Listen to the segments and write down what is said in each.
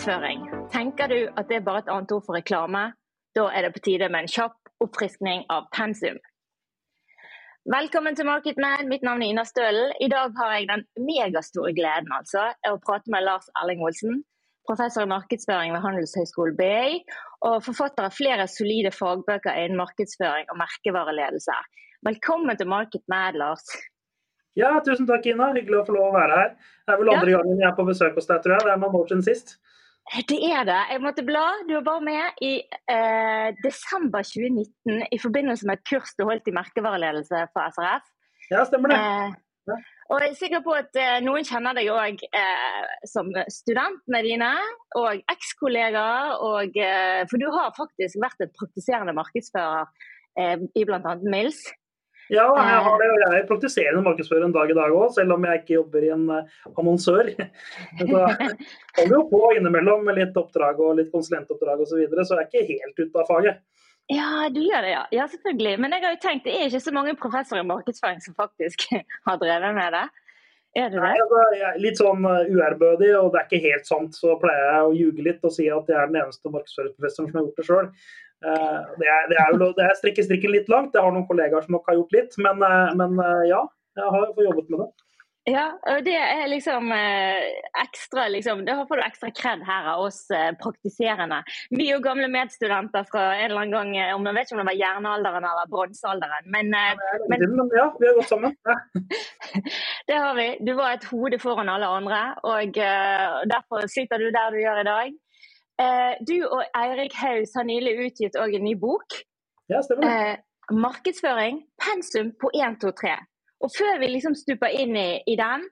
markedsføring? Tenker du at det er bare et annet ord for reklame? Da er det på tide med en kjapp oppfriskning av pensum. Velkommen til Marketman, Mitt navn er Ina Stølen. I dag har jeg den megastore gleden altså, å prate med Lars Erling Olsen, professor i markedsføring ved Handelshøyskolen BI, og forfatter av flere solide fagbøker innen markedsføring og merkevareledelse. Velkommen til Marketman, Lars. Ja, tusen takk, Ina. Hyggelig å få lov å være her. Det er vel andre ja. gangen jeg er på besøk hos deg, tror jeg. Det er noen år siden sist. Det er det. Jeg måtte bla. Du var med i eh, desember 2019 i forbindelse med et kurs du holdt i merkevareledelse på SRF. Ja, stemmer det. Eh. Og jeg er sikker på at eh, noen kjenner deg òg eh, som studentene dine og ekskollegaer. Eh, for du har faktisk vært et praktiserende markedsfører eh, i bl.a. Mills. Ja, jeg har det. og Jeg er praktiserende markedsfører en dag i dag òg, selv om jeg ikke jobber i en uh, annonsør. Så holder jo på innimellom med litt oppdrag og litt konsulentoppdrag osv., så, videre, så jeg er ikke helt ute av faget. Ja, du gjør det, ja. ja. Selvfølgelig. Men jeg har jo tenkt, det er ikke så mange professorer i markedsføring som faktisk har drevet med det. Er det det? Nei, altså, jeg er litt sånn uh, uærbødig, og det er ikke helt sant. Så pleier jeg å ljuge litt og si at jeg er den eneste markedsføringsprofessoren som har gjort det sjøl. Eh, det er, det er, jo, det er strikken litt langt. Jeg har noen kollegaer som nok har gjort litt, men, eh, men eh, ja. Jeg har fått jobbet med det. Ja, og det er liksom ekstra liksom, Da får du ekstra kred her av oss praktiserende. Vi er jo gamle medstudenter fra en eller annen gang om Jeg vet ikke om det var jernalderen eller bronsealderen, men, men, Ja, vi har gått sammen. Ja. det har vi. Du var et hode foran alle andre, og derfor sitter du der du gjør i dag. Eh, du og Eirik Haus har nylig utgitt en ny bok. Ja, stemmer det. Eh, markedsføring, pensum på 1, 2, 3. Og før vi liksom stuper inn i, i den,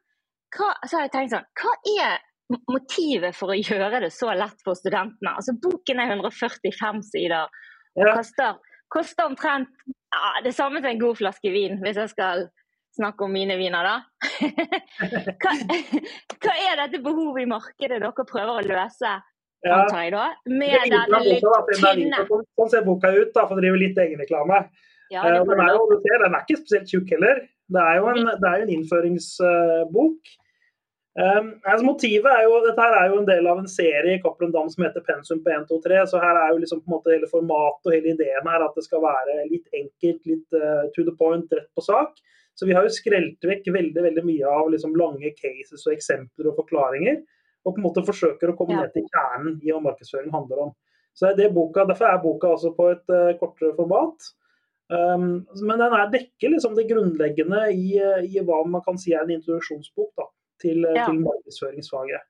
hva, så har jeg tenkt sånn Hva er motivet for å gjøre det så lett for studentene? Altså Boken er 145 sider og ja. koster, koster, omtrent ja, det samme som en god flaske vin, hvis jeg skal snakke om mine viner, da. hva, hva, er dette behovet i markedet dere prøver å løse ja. antar jeg da. Med den litt tynne Sånn ser boka ut, da, for å drive litt egenreklame. Ja, uh, den, er jo, den er ikke spesielt tjukk heller. Det er jo en, det er en innføringsbok. Um, altså motivet er jo, Dette her er jo en del av en serie i Cappelen Dam som heter Pensum på 1, 2, 3. Så her er jo liksom på en måte hele formatet og hele ideen her at det skal være litt enkelt, litt uh, to the point, rett på sak. Så vi har jo skrelt vekk veldig veldig mye av liksom lange cases og eksempler og forklaringer og på en måte forsøker å komme ja. ned til kjernen i hva markedsføring handler om. Så det er det boka, Derfor er boka altså på et uh, kortere format. Um, men den er dekker liksom det grunnleggende i, i, hva man kan si er en introduksjonsbok da, til, ja. til markedsføringsfaget.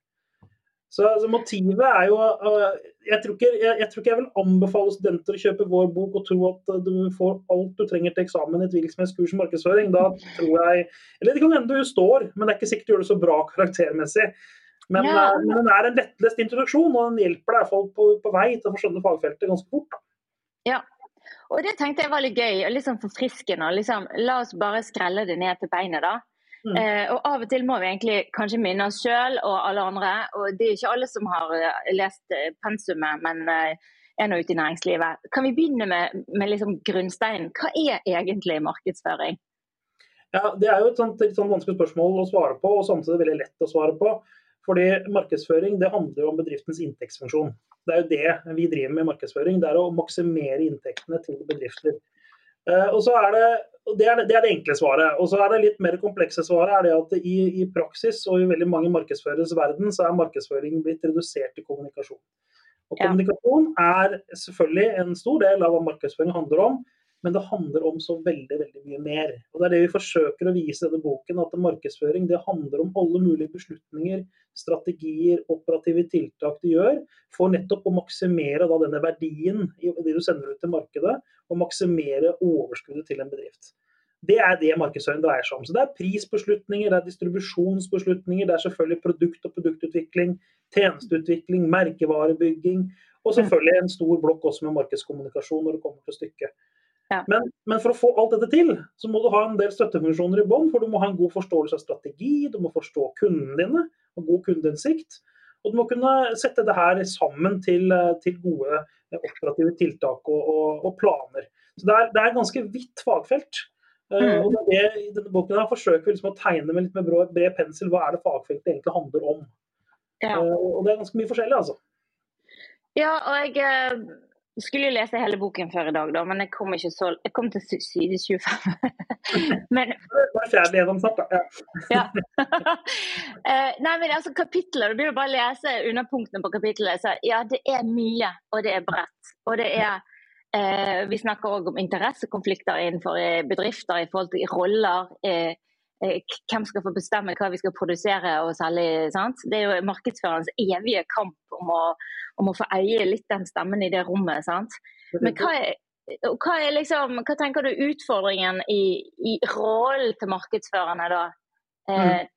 Så altså, Motivet er jo uh, jeg, tror ikke, jeg, jeg, tror ikke, jeg vil anbefale studenter å kjøpe vår bok og tro at du får alt du trenger til eksamen i et hvilket i markedsføring. Da tror jeg Eller det kan hende du står, men det er ikke sikkert du gjør det så bra karaktermessig. Men, ja. Eh, men, den er en lettlest introduksjon, og den hjelper deg på, på vei til å skjønne fagfeltet ganske fort. Ja, og det tenkte jeg var litt gøy og liksom forfriskende. Liksom, la oss bare skrelle det ned til beinet, da. Mm. Eh, og av og til må vi egentlig kanskje minne oss sjøl og alle andre. Og det er ikke alle som har eh, lest eh, pensumet, men eh, er nå ute i næringslivet. Kan vi begynne med, med liksom grunnsteinen? Hva er egentlig markedsføring? Ja, Det er jo et sånt, et sånt vanskelig spørsmål å svare på, og samtidig veldig lett å svare på. Fordi markedsføring det handler om bedriftens inntektsfunksjon. Det er jo det vi driver med i markedsføring. Det er å maksimere inntektene til bedrifter. Uh, og så er det, det, er det, det, er det enkle svaret. Og så er det litt mer komplekse svaret er det at i, i praksis og i veldig mange markedsføreres verden, så er markedsføring blitt redusert til kommunikasjon. Og Kommunikasjon er selvfølgelig en stor del av hva markedsføring handler om. Men det handler om så veldig veldig mye mer. Og Det er det vi forsøker å vise i denne boken. At markedsføring det handler om alle mulige beslutninger, strategier, operative tiltak du gjør for nettopp å maksimere da, denne verdien i det du sender ut til markedet, og maksimere overskuddet til en bedrift. Det er det markedsføring dreier seg om. Så Det er prisbeslutninger, det er distribusjonsbeslutninger, det er selvfølgelig produkt- og produktutvikling, tjenesteutvikling, merkevarebygging, og selvfølgelig en stor blokk også med markedskommunikasjon når det kommer til stykket. Ja. Men, men, for å få alt dette til, så må du ha en del støttefunksjoner i bånn. For du må ha en god forståelse av strategi, du må forstå kundene dine og god kundeinnsikt. Og du må kunne sette det her sammen til, til gode operative tiltak og, og, og planer. Så det er, det er, et ganske vidt fagfelt. Eh, mm. Og det, I denne boken her forsøker vi liksom å tegne med litt med bred, bred pensel hva er det fagfeltet egentlig handler om. Ja. Og det er ganske mye forskjellig, altså. Ja, og jeg skulle jo lese hele boken før i dag, da, men jeg kom, så, jeg kom til side 25. men, Bare fjerde gjennom snart, da. Ja. uh, nei, men altså, kapitler, Du begynner bare å lese underpunktene på kapittelet. Så ja, det er mye, og det er bredt. Og det er eh, Vi snakker òg om interessekonflikter innenfor eh, bedrifter i forhold til roller. Uh, hvem skal få bestemme hva vi skal produsere og selge. Sant? Det er jo markedsførerens evige kamp om å, om å, få eie litt den stemmen i det rommet. Sant? Men hva, er, hva, er liksom, hva tenker du utfordringen i, i rollen til markedsførerne, da? Eh, mm.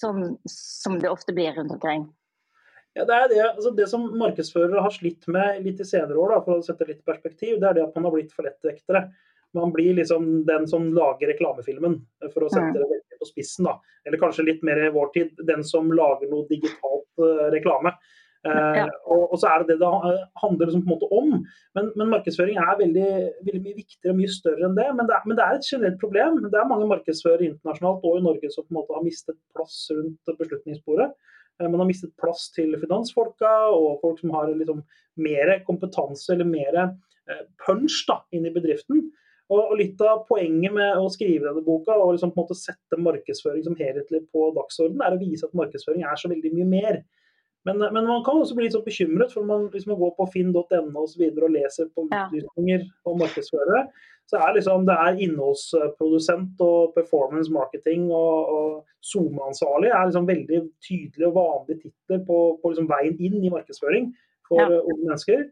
som, som, det ofte blir rundt omkring? Ja, det, er det, altså det som markedsførere har slitt med litt i senere år, da, for å sette litt perspektiv, det er det at man har blitt for lettvektere. Man blir liksom den som lager reklamefilmen, for å sette det veldig på spissen. da. Eller kanskje litt mer i vår tid, den som lager noe digitalt uh, reklame. Uh, ja. og, og, så er det det det handler liksom på en måte om. Men, men markedsføring er veldig, veldig, mye viktigere og mye større enn det. Men, det. men, det er et generelt problem. Det er mange markedsførere internasjonalt og i Norge som på en måte har mistet plass rundt beslutningsbordet. Man har mistet plass til finansfolka og folk som har liksom mer kompetanse eller mer punch da, inn i bedriften. Og, Litt av poenget med å skrive denne boka og liksom på en måte sette markedsføring som helhetlig på dagsorden, er å vise at markedsføring er så veldig mye mer. Men, men man kan også bli litt sånn bekymret, for man liksom går på finn.no og, og, så videre, og leser på utlysninger om markedsførere. Så er liksom, det er innholdsprodusent og performance marketing og, og SoMe-ansvarlig er liksom veldig tydelige og vanlige titler på, på liksom veien inn i markedsføring for ja. unge mennesker.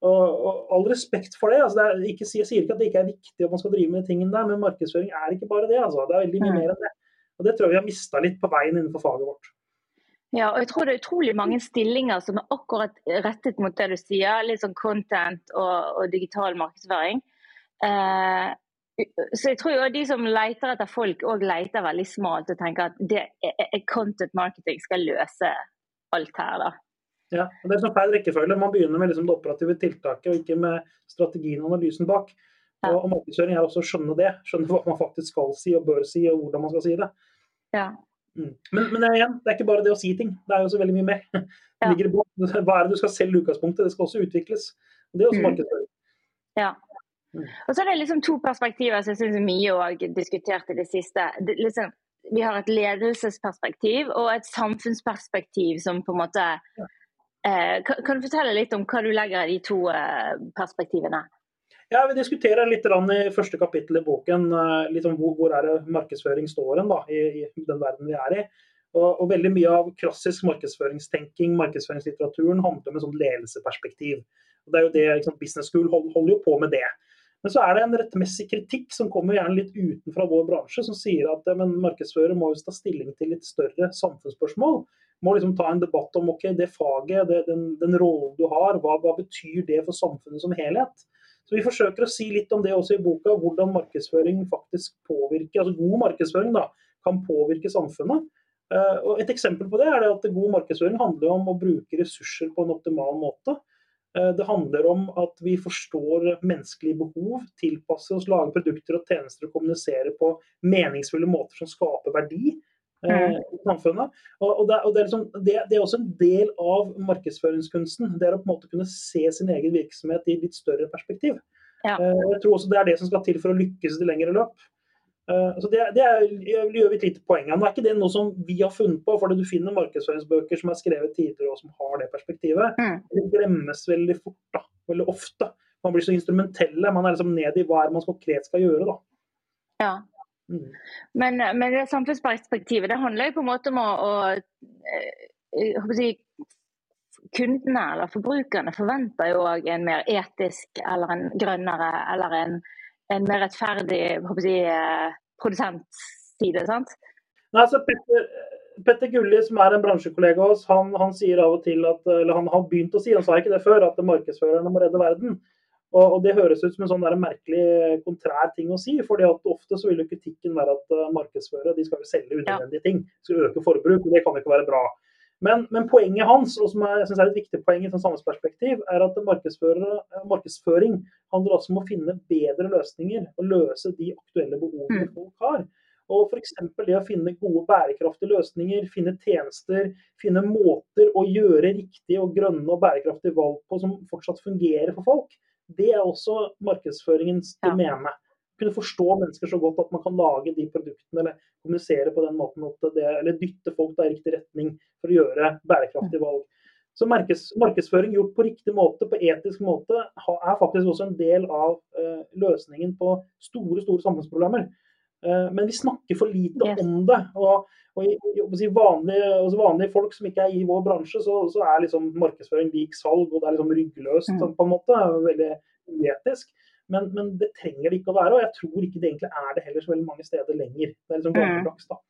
Og, og, all respekt for det. Altså det er, ikke, jeg sier ikke at det ikke er viktig at man skal drive med tingene der, men markedsføring er ikke bare det. Altså. Det er veldig mye mer enn det. Og Det tror jeg vi har mista litt på veien innenfor faget vårt. Ja, og jeg tror det er utrolig mange stillinger som er akkurat rettet mot det du sier. Litt sånn content og, og digital markedsføring. Eh, så jeg tror jo de som leter etter folk, òg leter veldig smalt og tenker at det content marketing skal løse alt her. da. Ja, og det er sånn feil rekkefølge. Man begynner med liksom det operative tiltaket, og ikke med strategien og analysen bak. Ja. Og, og Markedsføring er også å skjønne det. Skjønne hva man faktisk skal si og bør si, og hvordan man skal si det. Ja. Mm. Men, men igjen, det er ikke bare det å si ting. Det er jo så veldig mye mer. Ja. Hva er det du skal selge i utgangspunktet? Det skal også utvikles. Og Det er også mm. markedsføring. Ja. Mm. Og så er det liksom to perspektiver som jeg syns er mye òg diskutert i det siste. Det, liksom, vi har et ledelsesperspektiv og et samfunnsperspektiv som på en måte ja kan du fortelle litt om hva du legger i de to eh, perspektivene? Ja, Vi diskuterer litt i første kapittel i boken eh, litt om hvor, hvor er det markedsføring står da, i, i, den verden vi er i. Og, og, Veldig mye av klassisk markedsføringstenking, markedsføringslitteraturen, handler om et sånt ledelseperspektiv. Og det er jo det, liksom, Business School holder, holder jo på med det. Men så er det en rettmessig kritikk som kommer gjerne litt utenfra vår bransje, som sier at men markedsfører må jo ta stilling til litt større samfunnsspørsmål må liksom ta en debatt om okay, det faget, det, den, den rollen du har, hva, hva, betyr det for samfunnet som helhet? Så Vi forsøker å si litt om det også i boka, hvordan markedsføring faktisk påvirker, altså god markedsføring da, kan påvirke samfunnet. Uh, og Et eksempel på det er det at god markedsføring handler om å bruke ressurser på en optimal måte. Uh, det handler om at vi forstår menneskelige behov, tilpasser oss, lager produkter og tjenester og kommuniserer på meningsfulle måter som skaper verdi eh, i samfunnet. Og, og, det, og det, er liksom, det, det, er også en del av markedsføringskunsten. Det er å på en måte kunne se sin egen virksomhet i litt større perspektiv. Ja. Eh, jeg tror også det er det som skal til for å lykkes i det lengre løp. Uh, så det, det er, gjør vi et lite poeng av. Nå er ikke det noe som vi har funnet på, for du finner markedsføringsbøker som er skrevet tidligere og som har det perspektivet. Mm. Det glemmes veldig fort, da, veldig ofte. Man blir så instrumentelle. Man er liksom ned i hva man konkret skal gjøre. da. Ja. Mm. Men, men, det samfunnsperspektivet det handler jo på en måte om å, å eh, si, Kundene eller forbrukerne forventer jo òg en mer etisk eller en grønnere eller en, en mer rettferdig si, eh, produsentside. sant? Nei, så Petter, Petter Gulli, som er en bransjekollega av oss, han, han, sier av og til at, eller han har begynt å si, han sa ikke det før, at markedsførerne må redde verden. Og, Det høres ut som en sånn der merkelig kontrær ting å si. fordi at Ofte så vil jo kritikken være at uh, markedsførere de skal jo selge unødvendige ting. Skal øke forbruk. og Det kan ikke være bra. Men, men poenget hans, og som jeg synes er et viktig poeng i et samfunnsperspektiv, er at markedsføring handler også om å finne bedre løsninger og løse de aktuelle behovene mm. folk har. Og f.eks. det å finne gode bærekraftige løsninger, finne tjenester, finne måter å gjøre riktige og grønne og bærekraftige valg på som fortsatt fungerer for folk, det er også markedsføringens domene. Kunne forstå mennesker så godt at man kan lage de produktene eller kommunisere på den måten at det, eller dytte folk i riktig retning for å gjøre bærekraftige valg. Så markeds, markedsføring gjort på riktig måte, på etisk måte, er faktisk også en del av uh, løsningen på store store samfunnsproblemer. Uh, men vi snakker for lite yes. om det. Og, og i, i vanlige, altså vanlige, folk som ikke er i vår bransje, så, så er liksom markedsføring lik salg, og det er liksom ryggløst mm. på en måte. Veldig uetisk. Men, men, det trenger det ikke å være, og jeg tror ikke det egentlig er det heller så veldig mange steder lenger. Det er liksom mm. gammeldags, da.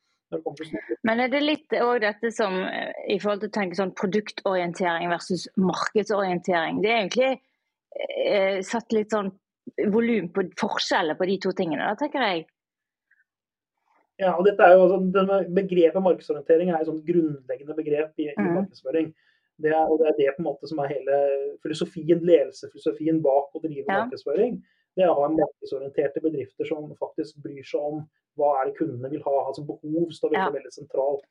Men er det litt òg dette som eh, i forhold til å tenke sånn produktorientering versus markedsorientering. Det er egentlig eh, satt litt sånn volum på forskjeller på de to tingene, da tenker jeg. Ja, og dette er jo altså, Begrepet markedsorientering er et sånt grunnleggende begrep i, i mm. markedsføring. Det er, og det er det på en måte som er hele filosofien, ledelsesfilosofien bak å drive ja. markedsføring. Det er å ha markedsorienterte bedrifter som faktisk bryr seg om hva er det kundene vil ha. altså Behov står veldig, ja. veldig sentralt.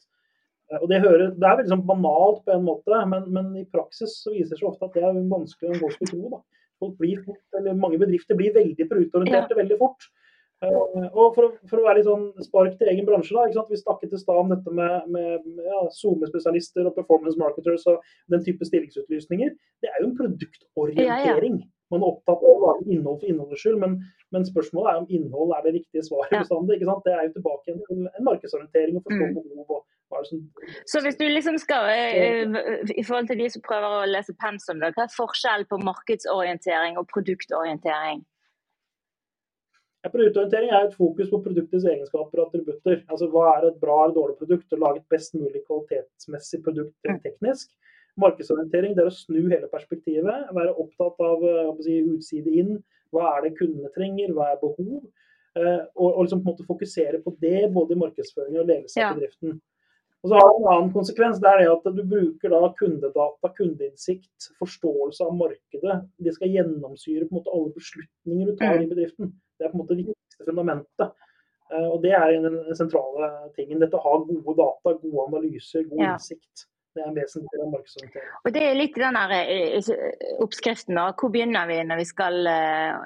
Eh, og Det, hører, det er veldig sånn banalt på en måte, men, men, i praksis så viser det seg ofte at det er vanskelig å gå skulle tro. da. Folk blir fort, eller Mange bedrifter blir veldig produktorienterte ja. veldig fort. Uh, og for, for, å være litt sånn spark til egen bransje, da, ikke sant? Vi snakket i stad om dette med, med ja, SoMe-spesialister og performance marketers og den type stillingsutlysninger. Det er jo en produktorientering. Ja, man er opptatt av å lage innhold for innholdets skyld, men, men, spørsmålet er om innhold er det riktige svaret ja. bestandig. ikke sant? Det er jo tilbake til en markedsorientering og forstå mm. behov. og hva er det som... Så hvis du liksom skal, eh, i forhold til de som prøver å lese pensum, hva er forskjellen på markedsorientering og produktorientering? Ja, produktorientering er et fokus på produktets egenskaper og attributter. Altså Hva er et bra eller dårlig produkt? og lage et best mulig kvalitetsmessig produkt mm. teknisk. Markedsorientering det er å snu hele perspektivet. Være opptatt av eh, si, utside inn. Hva er det kundene trenger, hva er behov? Eh, og, og liksom på en måte fokusere på det både i markedsføring og ledelse av bedriften. Og så har det en annen konsekvens. det er det at Du bruker da kundedata, kundeinnsikt, forståelse av markedet. Det skal gjennomsyre på en måte alle beslutninger du tar mm. i bedriften. Det er på en måte det viktigste fundamentet. Eh, og Det er den sentrale tingen. Dette å ha gode data, gode analyser, god ja. innsikt. Det er en vesentlig markedsorientering. Og det er litt den der eh, oppskriften. da. Hvor begynner vi når vi skal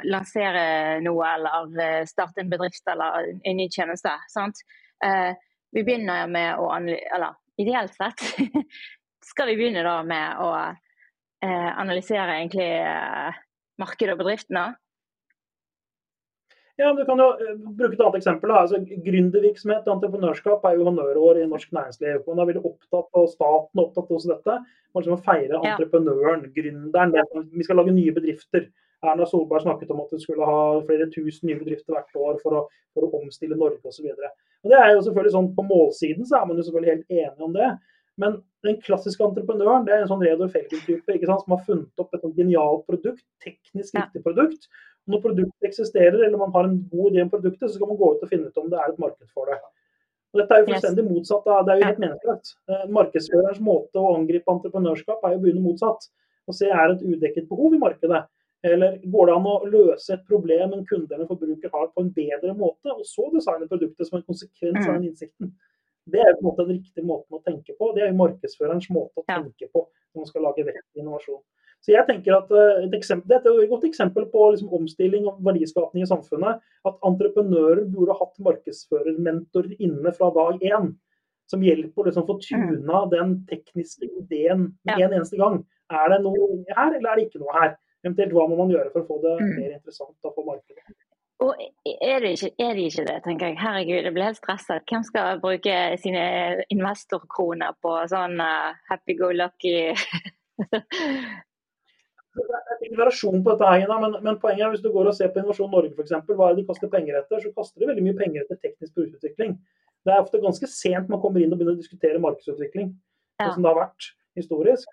lansere noe eller starte en bedrift eller en ny tjeneste? sant? Vi begynner med å Eller ideelt sett skal vi begynne da med å analysere egentlig markedet og bedriftene. Ja, du kan jo eh, bruke et annet eksempel. Da. Altså, Gründervirksomhet og entreprenørskap er jo honnørår i norsk næringsliv. Man er veldig opptatt av staten og opptatt også dette. Man liksom feire entreprenøren, gründeren. Vi skal lage nye bedrifter. Erna Solberg snakket om at vi skulle ha flere tusen nye bedrifter hvert år for å, for å omstille Norge osv. Det er jo selvfølgelig sånn På målsiden så er man jo selvfølgelig helt enig om det. Men den klassiske entreprenøren det er en sånn Reodor Felgen-type som har funnet opp et genialt produkt, teknisk riktig produkt, når produktet eksisterer eller man har en god idé om produktet, så skal man gå ut og finne ut om det er et marked for det. Og dette er jo fullstendig motsatt. Da. Det er jo helt meningsløst. Eh, markedsførerens måte å angripe entreprenørskap er jo å begynne motsatt. Og se er det et udekket behov i markedet. Eller går det an å løse et problem en kunde eller forbruker har på en bedre måte, og så designe produktet som en konsekvens av mm. den innsikten. Det er jo på en måte den riktige måten å tenke på. Det er jo markedsførerens måte å tenke på når man skal lage vekk innovasjon. Så jeg tenker at eh, et eksempel, Dette er et godt eksempel på liksom omstilling og verdiskapning i samfunnet. At entreprenører burde hatt markedsførermentorer inne fra dag én. Som hjelper å liksom, få tuna mm. den tekniske ideen med en eneste gang. Er det noe her, eller er det ikke noe her? Eventuelt hva må man gjøre for å få det mm. mer interessant da, på markedet? Og er det, ikke, er det ikke det, tenker jeg. Herregud, jeg blir helt stresset. Hvem skal bruke sine investorkroner på sånn uh, happy go lucky Det er variasjon på dette her, men, men, poenget er hvis du går og ser på Innovasjon Norge f.eks., hva er det de kaster penger etter, så kaster de veldig mye penger etter teknisk produktutvikling. Det er ofte ganske sent man kommer inn og begynner å diskutere markedsutvikling, ja. som det har vært historisk.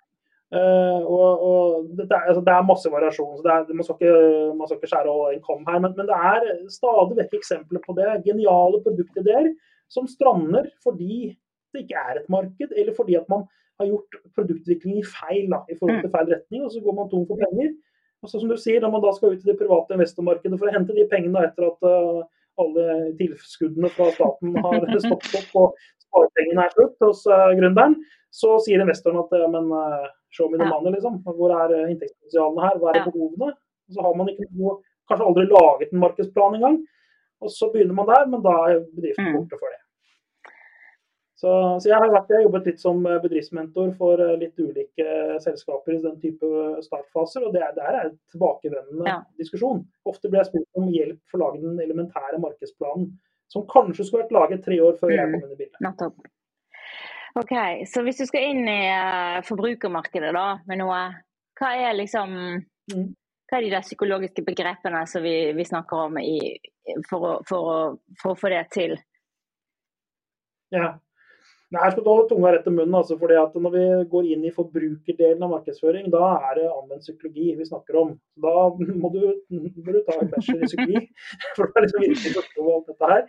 Uh, og, og det, er, altså, det, er, masse variasjon, så er, man, skal ikke, man, skal ikke, skjære over en kam her. Men, men, det er stadig vekk eksempler på det. Geniale produktideer som strander fordi det ikke er et marked, eller fordi at man har gjort produktutvikling i feil, da, i forhold til mm. feil retning, og så går man tom for penger. Og så som du sier, Når man da skal ut i det private investormarkedet for å hente de pengene etter at, uh, alle tilskuddene fra staten har stoppet opp og sparepengene er slutt hos uh, gründeren, så sier investoren at men uh, show me the money, liksom. Hvor er uh, inntektspotensialene her? Hva er behovene? Og så har man ikke noe, kanskje aldri laget en markedsplan engang. Og så begynner man der, men da er bedriften Mm. borte for det. Så, så jeg har vært, jeg har jobbet litt som eh, bedriftsmentor for eh, litt ulike selskaper i den type startfaser, og det er, der er en tilbakevendende Ja. diskusjon. Ofte blir jeg spurt om hjelp for å lage den elementære markedsplanen, som kanskje skulle vært laget tre år før jeg Mm. kom inn i bildet. Nettopp. Ok, Så hvis du skal inn i eh, forbrukermarkedet da, med noe, hva er liksom Mm. hva er de der psykologiske begrepene som vi, vi snakker om i, for, å, for, å, for å få det til? Ja. Nei, her skal holde tunga rett i munnen. Altså, fordi at Når vi går inn i forbrukerdelen av markedsføring, da er det anvendt psykologi vi snakker om. Da må du, må du ta en bachelor i psykologi, for det er liksom virkelig forstå alt dette her.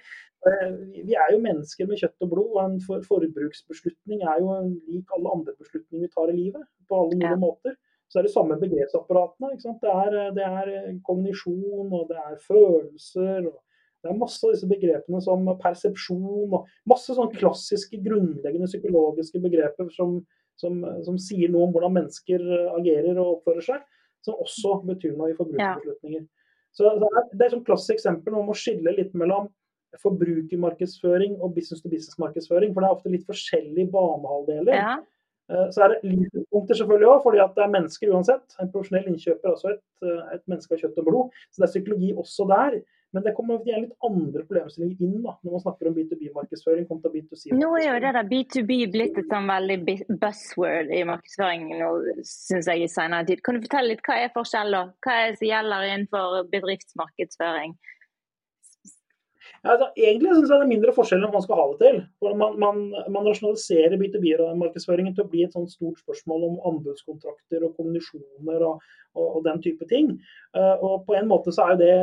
Eh, Vi er jo mennesker med kjøtt og blod, og en for forbruksbeslutning er jo lik alle andre beslutninger vi tar i livet. På alle mulige Ja. måter. Så er det samme begrepsapparatene. Det, er, det er kognisjon, og det er følelser. og det er masse av disse begrepene som persepsjon og masse sånne klassiske, grunnleggende psykologiske begreper som, som, som sier noe om hvordan mennesker agerer og oppfører seg, som også betyr noe i forbrukerbeslutninger. Så det er, det er et klassisk eksempel om å skille litt mellom forbrukermarkedsføring og business-to-business-markedsføring. For det er ofte litt forskjellige banehalvdeler. Ja, Eh, Så er det livspunkter selvfølgelig òg, fordi at det er mennesker uansett. En profesjonell innkjøper er også et, eh, et menneske av kjøtt og blod. Så det er psykologi også der. Men det kommer gjerne litt andre problemstillinger inn da, når man snakker om B2B-markedsføring kontra B2C. Nå er jo det der B2B blitt et sånn veldig buzzword i markedsføring nå, syns jeg, i senere tid. Kan du fortelle litt hva er forskjellen? Hva er det som gjelder innenfor bedriftsmarkedsføring? Ja, altså, egentlig syns jeg det er mindre forskjell enn man skal ha det til. Man, man, man rasjonaliserer B2B-markedsføringen til å bli et sånt stort spørsmål om anbudskontrakter og kommunisjoner og, og, og den type ting. Eh, og på en måte så er jo det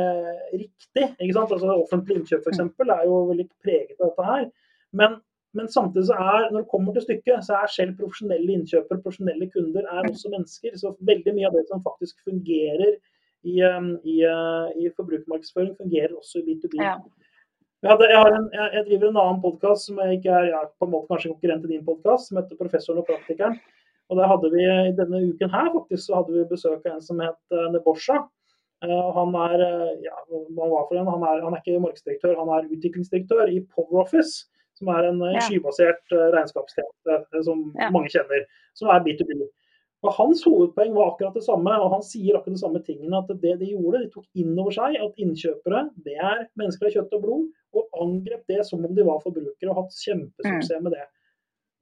riktig. ikke sant? Altså Offentlig innkjøp f.eks. er jo veldig preget av dette her. Men, men samtidig så er, når det kommer til stykket, så er selv profesjonelle innkjøpere, profesjonelle kunder, er også mennesker. Så veldig mye av det som faktisk fungerer i, um, i, uh, i forbrukermarkedsføring, fungerer også i B2B. Ja. Jeg, hadde, jeg, har en, jeg, driver en annen podkast som jeg ikke er jeg er på en måte kanskje konkurrent til din podkast, som heter 'Professoren og praktikeren'. Og der hadde vi i Denne uken her faktisk, så hadde vi besøk av en som het uh, Nebosha. Uh, han er uh, ja, hva en? Han er, han er ikke markedsdirektør, han er utviklingsdirektør i PowerOffice, som er en Ja. skybasert regnskapstjeneste som Ja. mange kjenner, som er B2B. Og Hans hovedpoeng var akkurat det samme, og han sier akkurat de samme tingene. At det de gjorde, de tok inn over seg at innkjøpere det er mennesker av kjøtt og blod, og angrep det som om de var forbrukere, og hatt kjempesuksess med det.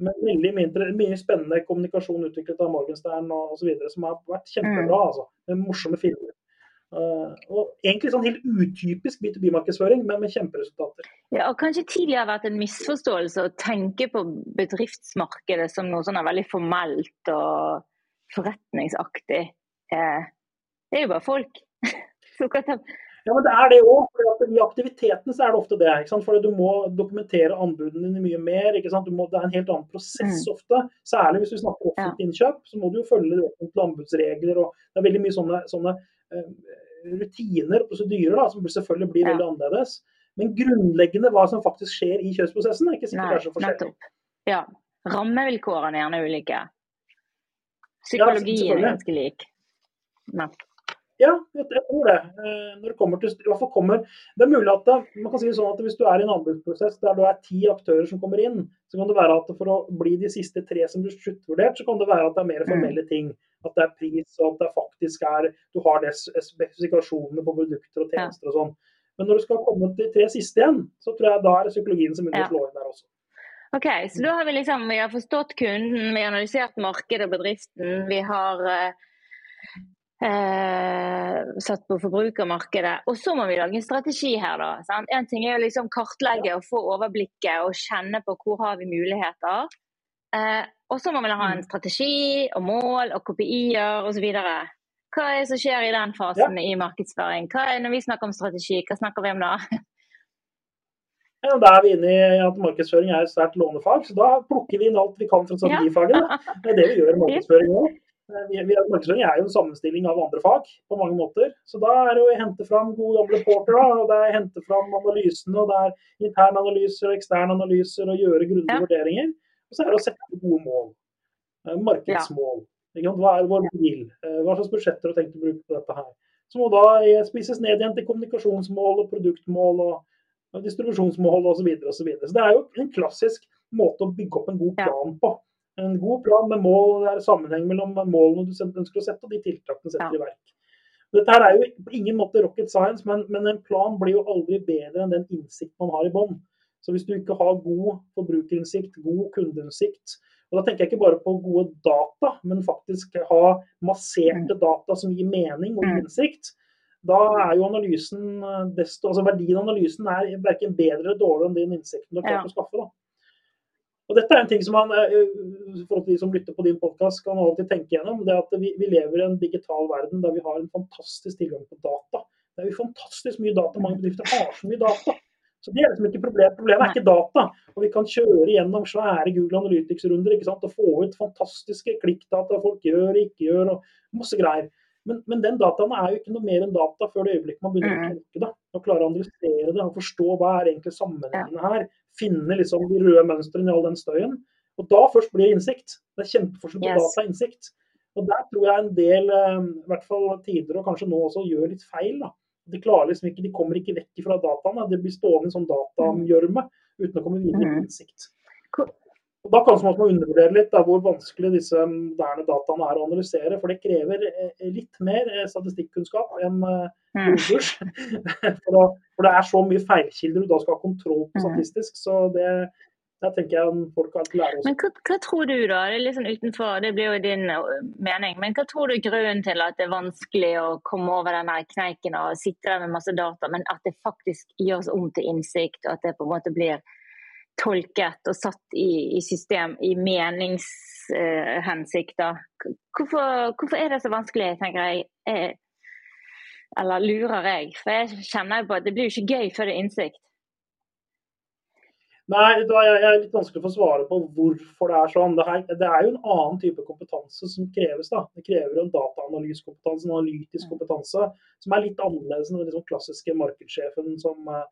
Med veldig mye, mye spennende kommunikasjon utviklet av Morgenstern osv. som har vært kjempebra. altså, Med morsomme filmer. Uh, og egentlig sånn helt utypisk B2B-markedsføring, men med kjemperesultater. Ja, og Kanskje tidligere har vært en misforståelse å tenke på bedriftsmarkedet som noe sånn veldig formelt og forretningsaktig. Eh, det er jo bare folk. Så kan Ja, men det er det òg. I aktivitetene så er det ofte det. ikke sant? For du må dokumentere anbudene dine mye mer. ikke sant? Du må, det er en helt annen prosess Mm. ofte. Særlig hvis du snakker offentlig innkjøp, så må du jo følge offentlige anbudsregler. og Det er veldig mye sånne, sånne uh, rutiner og prosedyrer da, som selvfølgelig blir Ja. veldig annerledes. Men grunnleggende hva som faktisk skjer i kjøpsprosessen, er ikke sikkert Nei, det er så forskjellig. nettopp. Ja. Rammevilkårene er gjerne ulike. Psykologien er ganske lik. Men, Ja, jeg, tror det. Eh, Når det kommer til, i hvert fall kommer, det er mulig at det, man kan si det sånn at hvis du er i en anbudsprosess der du er ti aktører som kommer inn, så kan det være at for å bli de siste tre som blir sluttvurdert, så kan det være at det er mer formelle ting. At det er pris, og at det faktisk er du har det spesifikasjonene på produkter og tjenester og sånn. Men når du skal komme til de tre siste igjen, så tror jeg da er det psykologien som begynner å slå inn der også. ok, så da har vi liksom vi har forstått kunden, vi har analysert markedet og bedriften. Vi har eh, satt på forbrukermarkedet. Og så må vi lage en strategi her, da. Sant? En ting er å liksom kartlegge og få overblikket og kjenne på hvor har vi muligheter. Eh, og så må vi ha en strategi og mål og KPI-er osv. Hva er det som skjer i den fasen i markedsføring? Hva er, når vi snakker om strategi, hva snakker vi om da? Ja, da er vi inne i at markedsføring er et sterkt lånefag, så da plukker vi inn alt vi kan fra strategifaget. da. Det er det vi gjør i markedsføring òg. Markedsføring er jo en sammenstilling av andre fag på mange måter. Så da er det å hente fram gode gamle porter, og det er å hente fram analysene, og det er interne analyser og eksterne analyser, og gjøre grundige ja. vurderinger. Og så er det å sette gode mål. Markedsmål. Ja. Hva er vår bil? Hva slags budsjetter har tenkt å bruke på dette her? Så må da spises ned igjen til kommunikasjonsmål og produktmål og, og distribusjonsmål osv. Så, videre, og så, videre. så det er jo en klassisk måte å bygge opp en god plan på. En god plan med mål, det er sammenheng mellom målene du ønsker å sette og de tiltakene du setter ja. i verk. Dette her er jo på ingen måte rocket science, men, men, en plan blir jo aldri bedre enn den innsikt man har i bånn. Så hvis du ikke har god forbrukerinnsikt, god kundeinnsikt, og da tenker jeg ikke bare på gode data, men faktisk ha masserte mm. data som gir mening og mm. innsikt, da er jo analysen desto, altså Verdien av analysen er verken bedre eller dårligere enn den innsikten du har klart å skaffe. da. Og dette er en ting som man, eh, for de som lytter på din podkast, kan alltid tenke gjennom. det at vi, vi, lever i en digital verden der vi har en fantastisk tilgang på data. Det er jo fantastisk mye data. Mange bedrifter har så mye data. Så Det er liksom ikke problem. Problemet er ikke data. og Vi kan kjøre gjennom svære Google Analytics-runder ikke sant? og få ut fantastiske klikkdata folk gjør og ikke gjør, og masse greier. Men, men, den dataen er jo ikke noe mer enn data før det øyeblikket man begynner å tenke det. Og klare å analysere det og forstå hva er egentlig sammenhengene her finne liksom de røde mønstrene i all den støyen. Og da først blir det innsikt. Det er kjempeforskjell på yes. data og innsikt. Og der tror jeg en del, eh, i hvert fall tidligere og kanskje nå også, gjør litt feil. da. De klarer liksom ikke, de kommer ikke vekk fra dataene. Det blir stående i sånn datagjørme uten å komme videre i mm. innsikt. Og Da kanskje man må undervurdere litt da, hvor vanskelig disse moderne dataene er å analysere. For det krever eh, litt mer eh, statistikkunnskap enn jordkurs. Mm. for, for, det er så mye feilkilder du da skal ha kontroll på mm. statistisk. Så det, der tenker jeg folk har lære oss. Men hva, hva, tror du da, det er litt sånn utenfor, det blir jo din eh, mening, men hva tror du er grunnen til at det er vanskelig å komme over den kneiken og sitte der med masse data, men at det faktisk gjøres om til innsikt, og at det på en måte blir tolket og satt i, i system i meningshensikter. Hvorfor, hvorfor, er det så vanskelig, tenker jeg? jeg eller lurer jeg? For jeg kjenner på at det blir jo ikke gøy før det er innsikt. Nei, det er litt vanskelig å få svare på hvorfor det er sånn. Det, her, det, er jo en annen type kompetanse som kreves. da. Det krever en dataanalysekompetanse, en analytisk kompetanse, som er litt annerledes enn den liksom klassiske markedssjefen som uh,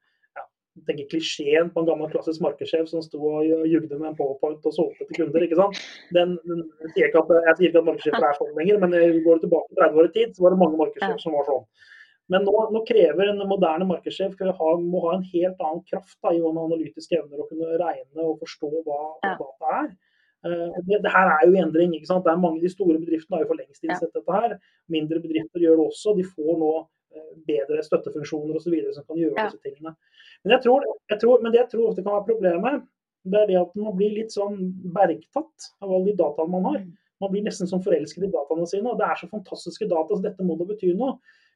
tenker klisjeen på en gammel klassisk markedssjef som sto og jugde med en powerpoint og solgte til kunder. ikke sant? Den, den, sier at, jeg sier ikke at markedssjefer er sånn lenger, men går tilbake tilbake 30 år i tid, så var det mange markedssjefer som var sånn. Men nå, nå krever en moderne markedssjef ha, må ha en helt annen kraft da, i analytiske evner å kunne regne og forstå hva, hva data er. Uh, det, det, her er jo endring. ikke sant? Det er mange De store bedriftene har jo for lengst innsett dette her. Mindre bedrifter gjør det også. De får nå bedre støttefunksjoner osv. som kan gjøre ja. disse tingene. Men, jeg tror, jeg tror, men det jeg tror ofte kan være problemet, det er det at man blir litt sånn bergtatt av alle de dataene man har. Man blir nesten sånn forelsket i dataene sine. og Det er så fantastiske data, så dette må da bety noe.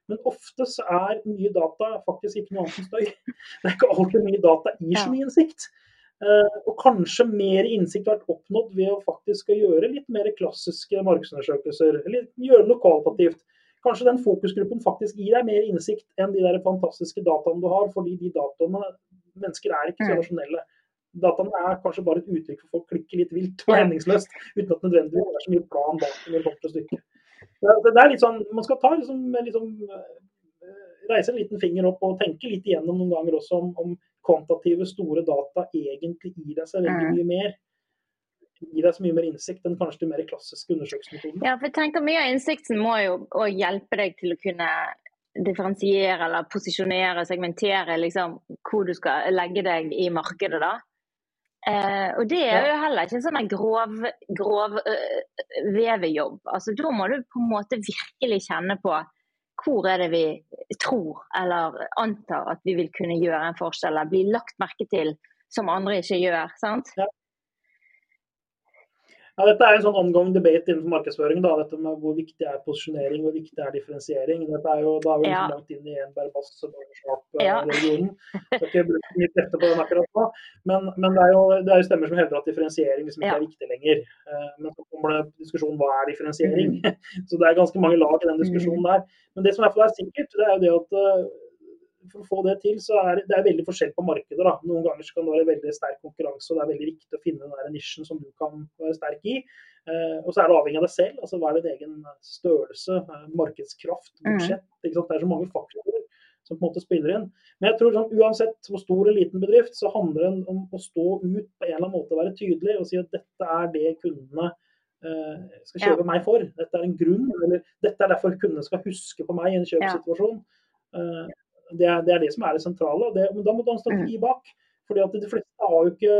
Men ofte så er mye data faktisk ikke noe annet enn støy. Det er ikke alltid mye data så mye innsikt. Uh, og kanskje mer innsikt har vært oppnådd ved å faktisk gjøre litt mer klassiske markedsundersøkelser. Eller gjøre det lokaltativt kanskje den fokusgruppen faktisk gir deg mer innsikt enn de der fantastiske dataene du har, fordi de dataene Mennesker er ikke så mm. rasjonelle. Dataene er kanskje bare et uttrykk for å klikke litt vilt og hendingsløst, uten at nødvendigvis det er så mye plan bak når det kommer til stykket. Det, er litt sånn, Man skal ta liksom, liksom, reise en liten finger opp og tenke litt igjennom noen ganger også om, om kvantitative, store data egentlig gir deg seg veldig mm. mye mer gi deg så mye mer innsikt enn kanskje de mer klassiske undersøkelsesmetodene. Ja, for jeg tenker Mye av innsikten må jo hjelpe deg til å kunne differensiere eller posisjonere, segmentere liksom, hvor du skal legge deg i markedet. da. Eh, og det er jo heller ikke en sånn grov, grov øh, vevejobb. Altså, da må du på en måte virkelig kjenne på hvor er det vi tror eller antar at vi vil kunne gjøre en forskjell, eller bli lagt merke til som andre ikke gjør. sant? Ja. Ja, dette er en sånn ongoing debate innenfor markedsføring. Da, dette med Hvor viktig er posisjonering, hvor viktig er differensiering. Dette er jo, Da er vi ja. langt inn i en Barbass-regionen. Ja. ikke bruke mye krefter på den akkurat nå. Men, men det, er jo, det, er jo, stemmer som hevder at differensiering liksom ikke ja. er viktig lenger. Eh, men så kommer det diskusjon hva er differensiering. Mm. så det er ganske mange lag i den diskusjonen mm. der. Men det som i hvert fall er sikkert, det er jo det at eh, for å få det til, så er det er veldig forskjell på markedet. Da. Noen ganger kan det være veldig sterk konkurranse, og det er veldig viktig å finne den nisjen som du kan være sterk i. Eh, og så er det avhengig av deg selv. altså Hva er din egen størrelse, eh, markedskraft, Mm. budsjett. Det er så mange faktorer som på en måte spiller inn. Men jeg tror sånn, uansett hvor stor eller liten bedrift, så handler det om å stå ut på en eller annen måte og være tydelig og si at dette er det kundene eh, skal kjøpe meg for. Dette er en grunn, eller dette er derfor kundene skal huske på meg i en kjøpssituasjon. Eh, det, er, det er det som er det sentrale. og det, Men da må du ha en strategi Mm. bak. fordi at de fleste har jo ikke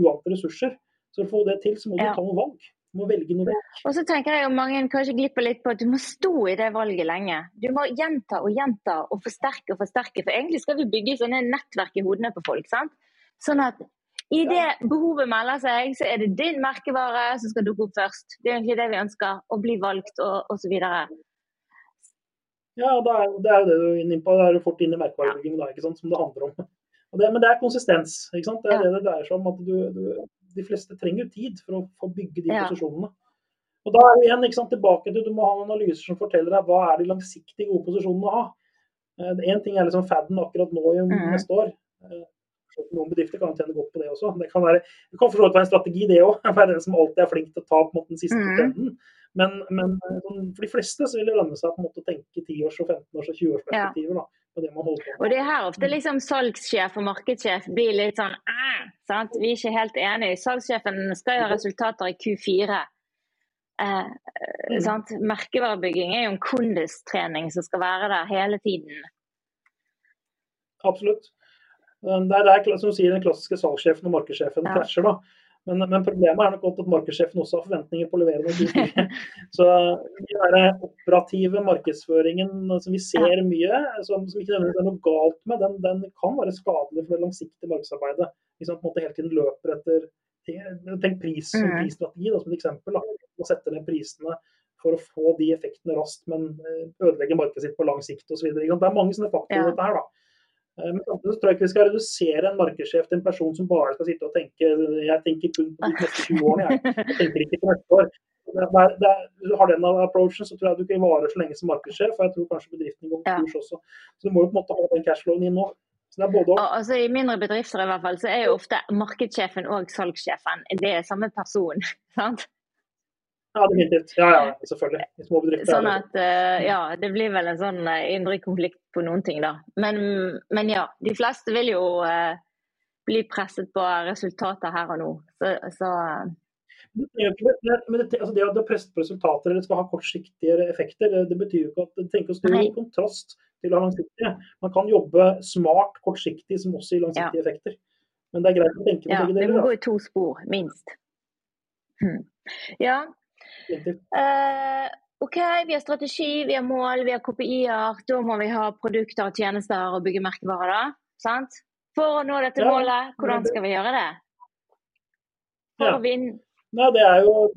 uante ressurser. Så for å få det til, så må du Ja. ta noen valg. Du må velge noe valg. Og så tenker jeg jo mange kanskje glipper litt på at du må stå i det valget lenge. Du må gjenta og gjenta og forsterke og forsterke. For egentlig skal vi bygge sånne nettverk i hodene på folk. sant? Sånn at i det behovet melder seg, så er det din merkevare som skal dukke opp først. Det er egentlig det vi ønsker. Å bli valgt og osv. Ja, det er, det er jo det du er inne på. Da er du fort inn i merkevarebygging, da, ikke sant, som det handler om. Det, men det er konsistens. ikke sant? Det er det det dreier seg om. at du, du, De fleste trenger jo tid for å få bygge de Ja. posisjonene. Og da er vi igjen sant, tilbake til du må ha analyser som forteller deg hva er de langsiktige gode posisjonene å ha. Én ting er liksom faden akkurat nå i Mhm. neste år. Eh, Noen bedrifter kan tjene godt på det også. Det kan, være, det kan være en strategi, det òg. Være den som alltid er flink til å ta på en måte, den siste Mhm. trenden. Men, men eh, sånn, for de fleste så vil det lønne seg på en måte å tenke 10-års- og 15-års- og 20-årsperspektiver. da, på det man holder på. Og det er her ofte liksom salgssjef og markedssjef blir litt sånn sant? Vi er ikke helt enige. Salgssjefen skal ha resultater i Q4. Eh, Mm. sant? Merkevarebygging er jo en kondistrening som skal være der hele tiden. Absolutt. Det er der som sier, den klassiske salgssjefen og markedssjefen Ja. krasjer. da. Men, men problemet er nok godt at markedssjefen også har forventninger på å levere noe kult. Så den operative markedsføringen som vi ser mye, som, som ikke nødvendigvis er noe galt med, den, den kan være skadelig for det langsiktige markedsarbeidet. Hvis man på en måte hele tiden løper etter Tenk pris som Mm. prisstrategi som et eksempel. da, Å sette ned prisene for å få de effektene raskt, men eh, ødelegge markedet sitt på lang sikt osv. Det er mange sånne faktorer i Ja. dette her. da. Eh, Men samtidig så tror jeg ikke vi skal redusere en markedssjef til en person som bare skal sitte og tenke jeg tenker kun på de neste 20 årene, jeg. jeg tenker ikke på neste år. Det er, det er, du har den approachen, så tror jeg du ikke varer så lenge som markedssjef. Og jeg tror kanskje bedriften går Ja. kurs også. Så du må jo på en måte ha den cashflowen inn nå. Så det er både og. Og, altså, I mindre bedrifter i hvert fall, så er jo ofte markedssjefen og salgssjefen det er samme person. sant? Ja, definitivt. Ja, ja, selvfølgelig. I små bedrifter. Sånn at eh, ja, det blir vel en sånn eh, indre konflikt på noen ting, da. Men, men ja, de fleste vil jo eh, bli presset på resultater her og nå. Så, så Men det, altså det at du presser på resultater eller skal ha kortsiktige effekter, det, betyr jo ikke at det å stå i Nei. kontrast til å ha langsiktige. Man kan jobbe smart kortsiktig som også gir langsiktige effekter. Men det er greit å tenke på ja, begge det må gå i to spor, minst. Hm. Ja, Definitivt. eh, OK, vi har strategi, vi har mål, vi har KPI-er. Da må vi ha produkter og tjenester og bygge merkevarer, da. Sant? For å nå dette Ja, målet, hvordan skal vi gjøre det? For Ja. å vinne Nei, det er jo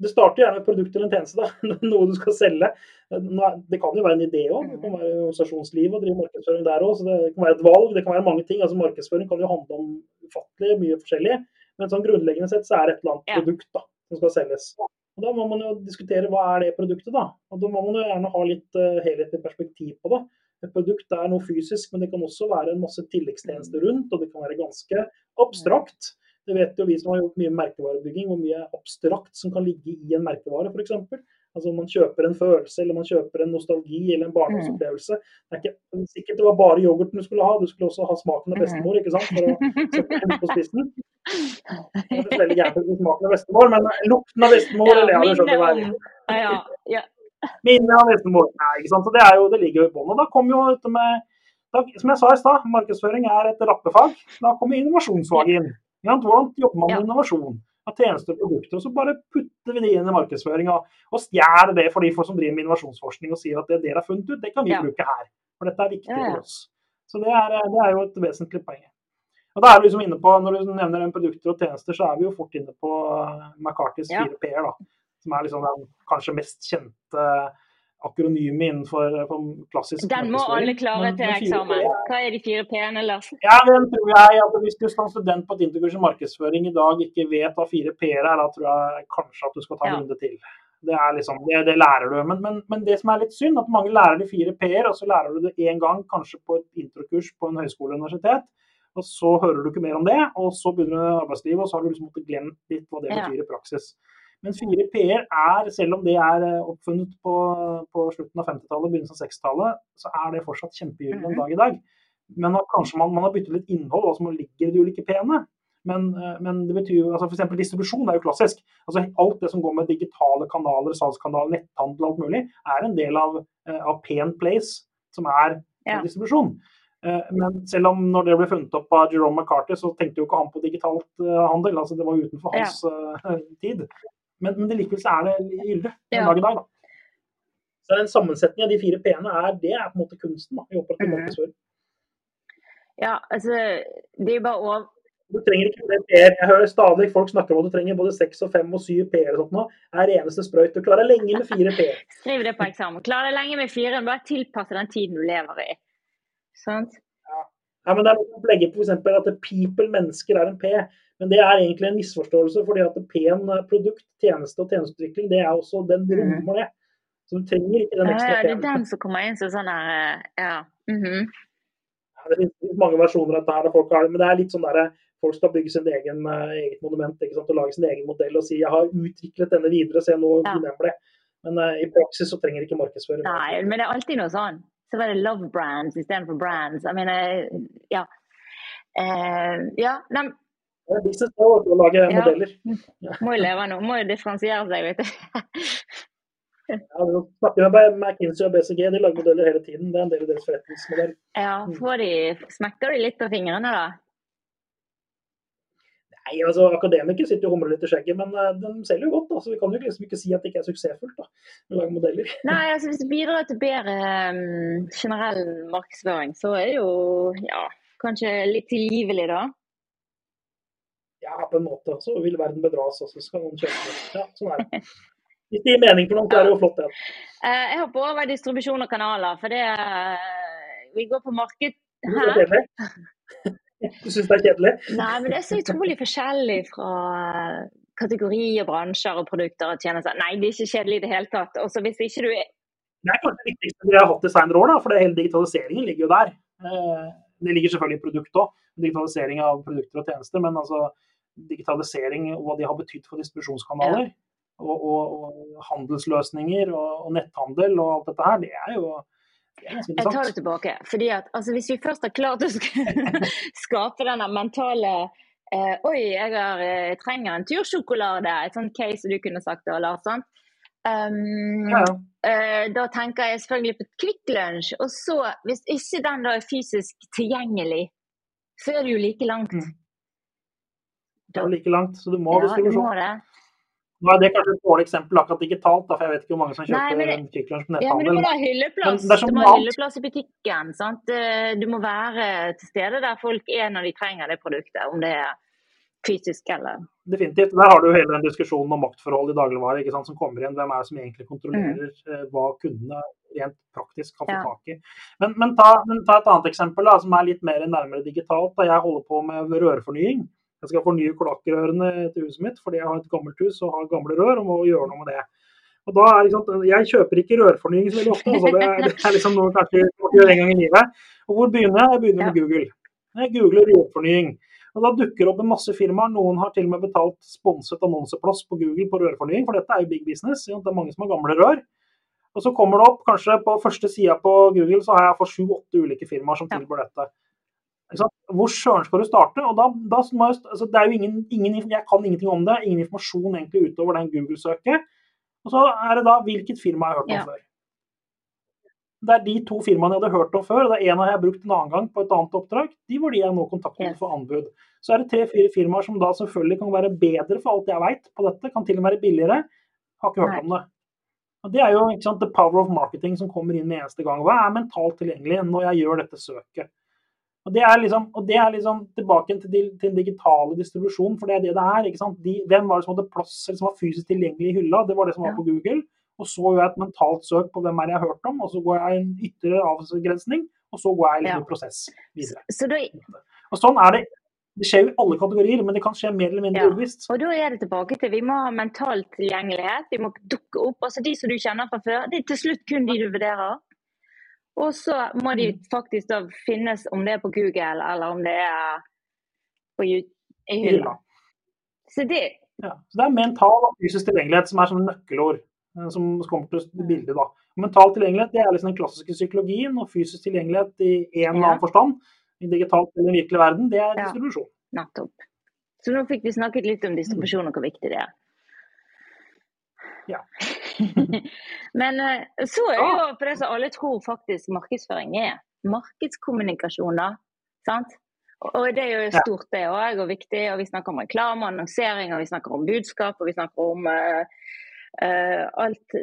det starter gjerne med produkt eller en tjeneste, da. noe du skal selge. Det kan jo være en idé òg. Det kan være organisasjonsliv og drive markedsføring der òg. Det kan være et valg, det kan være mange ting. Altså Markedsføring kan jo handle om ufattelig mye forskjellig. Men sånn grunnleggende sett så er det et eller annet Ja. produkt da, som skal selges. Og Da må man jo diskutere hva er det produktet, da. Og Da må man jo gjerne ha litt uh, helhetlig perspektiv på det. Et produkt er noe fysisk, men det kan også være en masse tilleggstjenester rundt. Og det kan være ganske abstrakt. Det vet jo vi som har gjort mye merkevarebygging, hvor mye abstrakt som kan ligge i en merkevare, f.eks. Altså om man kjøper en følelse, eller man kjøper en nostalgi eller en barndomsopplevelse. Det er ikke sikkert det var bare yoghurten du skulle ha, du skulle også ha smaken av bestemor, ikke sant. For å sette den på spissen. Det er veldig gærent med smaken av bestemor, men lukten av bestemor, eller ja, du skjønner hva jeg om ja, ja. Minne av bestemor. Nei, ikke sant. Så det, jo, det ligger jo i bånn. Og da kommer jo dette med da, Som jeg sa i stad, markedsføring er et rappefag. Da kommer innovasjonsfaget inn. Hvordan jobber man med innovasjon? Av tjenester og produkter. Og så bare putter vi det inn i markedsføringa og, stjeler det for de folk som driver med innovasjonsforskning og sier at det dere har funnet ut, det kan vi Ja. bruke her. For dette er viktig Ja, ja. for oss. Så det er, det er jo et vesentlig poeng. Og da er vi liksom inne på, Når du nevner produkter og tjenester, så er vi jo fort inne på eh, McCartys Ja. fire P-er. da, Som er liksom den kanskje mest kjente akronymet innenfor for klassisk Den må alle klare til eksamen. Hva er de fire p-ene, Lars? ja, den tror jeg at Hvis du som student på et interkurs i markedsføring i dag ikke vet hva fire P-er er, da tror jeg kanskje at du skal ta en Ja. runde til. Det er liksom, det, det lærer du. Men, men, men det som er litt synd, at mange lærer de fire P-er, og så lærer du det én gang, kanskje på et introkurs på en høyskole eller universitet. Og så hører du ikke mer om det, og så begynner du arbeidslivet, og så har du liksom glemt litt hva det Ja. betyr i praksis. Men 4P-er er, selv om det er eh, oppfunnet på, på slutten av 50-tallet, begynnelsen av 60-tallet, så er det fortsatt kjempegyldig en Mhm. dag i dag. Men kanskje man, man har byttet litt innhold, hva som ligger i de ulike P-ene. Men, eh, men det betyr jo, altså f.eks. distribusjon er jo klassisk. Altså Alt det som går med digitale kanaler, salgskanaler, netthandel og alt mulig, er en del av, eh, av P&, place, som er Ja. distribusjon. Men selv om når det ble funnet opp av Jerome McCarthy, så tenkte jo ikke han på digitalt handel. altså Det var utenfor hans ja. tid. Men, men det likevel så er det gyldig den Ja. dag i dag. da. Så den Sammensetningen av de fire P-ene er, det er på en måte kunsten da, i operativ Mhm. markedsføring. Ja, altså, det er jo bare over... Du trenger ikke flere P-er. Jeg hører stadig folk snakke om at du trenger både seks og fem og syv P-er. og sånt nå. Er eneste sprøyt. Du klarer lenge med fire P-er. Skriv det på eksamen. Klarer deg lenge med fire, bare tilpass den tiden du lever i. Sant? Ja, men det er noe å legge på f.eks. at people, mennesker, er en P. Men det er egentlig en misforståelse, fordi at P-en eh, produkt, tjeneste og tjenesteutvikling, det er også den rommer det. Så du trenger ikke den Ja, ekstra ja, det er den som kommer inn som sånn her eh, Ja. mhm. Ja, Det finnes mange versjoner av dette her, folk har det, men det er litt sånn der, folk skal bygge sin egen eh, eget monument ikke sant? og lage sin egen modell og si jeg har utviklet denne videre, se nå Ja. ble. Men uh, i praksis så trenger ikke markedsføring. Nei, men det er alltid noe sånn. Så var det love brands istedenfor brands. Jeg mener, ja. Uh, ja, de Det er business det å lage Ja. modeller. må jo leve nå. Må jo differensiere seg litt. Ja, du snakker med McKinsey og BCG, de lager modeller hele tiden. Det er en del av deres forretningsmodell. Ja, får de, smekker de litt på fingrene, da? Nei, altså Akademikere sitter og humrer litt i skjegget, men uh, de selger jo godt. da, så Vi kan jo liksom ikke si at det ikke er suksessfullt da, å lage modeller. Nei, altså hvis det bidrar til bedre um, generell markedsføring, så er det jo ja, kanskje litt tilgivelig, da. Ja, på en måte. Så vil verden bedras, og så skal noen kjøpe det. Ja, sånn er det. Hvis det gir mening for noen, så er det jo flott. det. Eh, jeg hopper over distribusjon og kanaler, for det eh, Vi går på marked er kjedelig? Du syns det er kjedelig? Nei, men det er så utrolig forskjellig fra eh, kategorier, bransjer og produkter og tjenester. Nei, det er ikke kjedelig i det hele tatt. Også hvis ikke du er Det er kanskje det viktigste vi har hatt i senere år, da, for det hele digitaliseringen ligger jo der. Det ligger selvfølgelig i produktet òg, digitalisering av produkter og tjenester. Men altså digitalisering og hva de har betydd for distribusjonskanaler, og, og, og handelsløsninger og, og netthandel og alt dette her, det er jo det er Jeg tar det tilbake. Fordi at altså, Hvis vi først har klart å sk- skape denne mentale eh, Oi, jeg har, jeg, trenger en tursjokolade. Et sånt case du kunne sagt da, Lars. sant? Um, Ja, eh, da tenker jeg selvfølgelig på Kvikk Lunsj. Og så, hvis ikke den da er fysisk tilgjengelig, så er det jo like langt. Mm. Det er jo like langt, så du må ha Ja, distribusjon. det. Nå er det kanskje et dårlig eksempel akkurat digitalt, da, for jeg vet ikke hvor mange som kjøper men det- på Ja, men du må ha hylleplass. Du må ha hylleplass i butikken. sant? Eh, Du må være til stede der folk er når de trenger det produktet, om det er fysisk eller Definitivt. Der har du hele den diskusjonen om maktforhold i dagligvare ikke sant, som kommer igjen. Hvem er det som egentlig kontrollerer mm. hva kundene rent praktisk kan få. Ja. tak i. Men, men, ta, men ta et annet eksempel da, som er litt mer nærmere digitalt. Da jeg holder på med rørfornying. Jeg skal fornye kloakkrørene til huset mitt fordi jeg har et gammelt hus og har gamle rør og må gjøre noe med det. Og da er, sant, Jeg kjøper ikke rørfornying så veldig ofte. Altså det, det er liksom noe kanskje gjøre en gang i livet. Og hvor begynner jeg? Jeg begynner med Google. Jeg googler rørfornying. Og Da dukker det opp en masse firmaer. Noen har til og med betalt sponset annonseplass på Google på rørfornying, for dette er jo big business. Det er mange som har gamle rør. Og så kommer det opp, kanskje på første sida på Google, så har jeg for sju-åtte ulike firmaer som tilbyr dette. Hvor søren skal du starte? Og da, da altså det er jo ingen, ingen, Jeg kan ingenting om det. Ingen informasjon egentlig utover den Google-søket. Og så er det da hvilket firma jeg har hørt om Ja. før. Det er de to firmaene jeg hadde hørt om før. og det er En har jeg brukt en annen gang på et annet oppdrag. De var de jeg nå kontaktet Yes. for anbud. Så er det tre-fire firmaer som da selvfølgelig kan være bedre for alt jeg veit på dette. Kan til og med være billigere. Har ikke hørt Nei. om det. Og Det er jo ikke sant, the power of marketing som kommer inn med eneste gang. Hva er mentalt tilgjengelig når jeg gjør dette søket? Og Det er liksom, og det er liksom tilbake til, til den digitale distribusjonen, for det er det det er. ikke sant? De, hvem var det som hadde plass, eller som var fysisk tilgjengelig i hylla? Det var det som var på Google. Og så gjør jeg et mentalt søk på hvem er jeg har hørt om, og så går jeg en ytre avgrensning, og så går jeg litt Ja. i prosess videre. Så da, Og sånn er det. Det skjer jo i alle kategorier, men det kan skje mer eller mindre Ja. ubevisst. og da er det tilbake til vi må ha mental tilgjengelighet. Vi må dukke opp. altså De som du kjenner fra før, det er til slutt kun de du vurderer. Og så må de Mm. faktisk da finnes, om det er på Google eller om det er på, YouTube, i hylla. Så det, Ja, så Det er mental og fysisk tilgjengelighet som er sånne nøkkelord eh, som kommer til bildet. da. Mental tilgjengelighet det er liksom den klassiske psykologien, og fysisk tilgjengelighet i en eller annen forstand, i digitalt eller den virkelige verden, det er distribusjon. Ja, nettopp. Så nå fikk vi snakket litt om distribusjon og hvor viktig det er. Ja. Men eh, så er det jo på det som alle tror faktisk markedsføring er. Markedskommunikasjon, da. Sant? Og det er jo stort, det òg, og viktig. Og vi snakker om reklame annonsering, og vi snakker om budskap, og vi snakker om uh, uh, alt,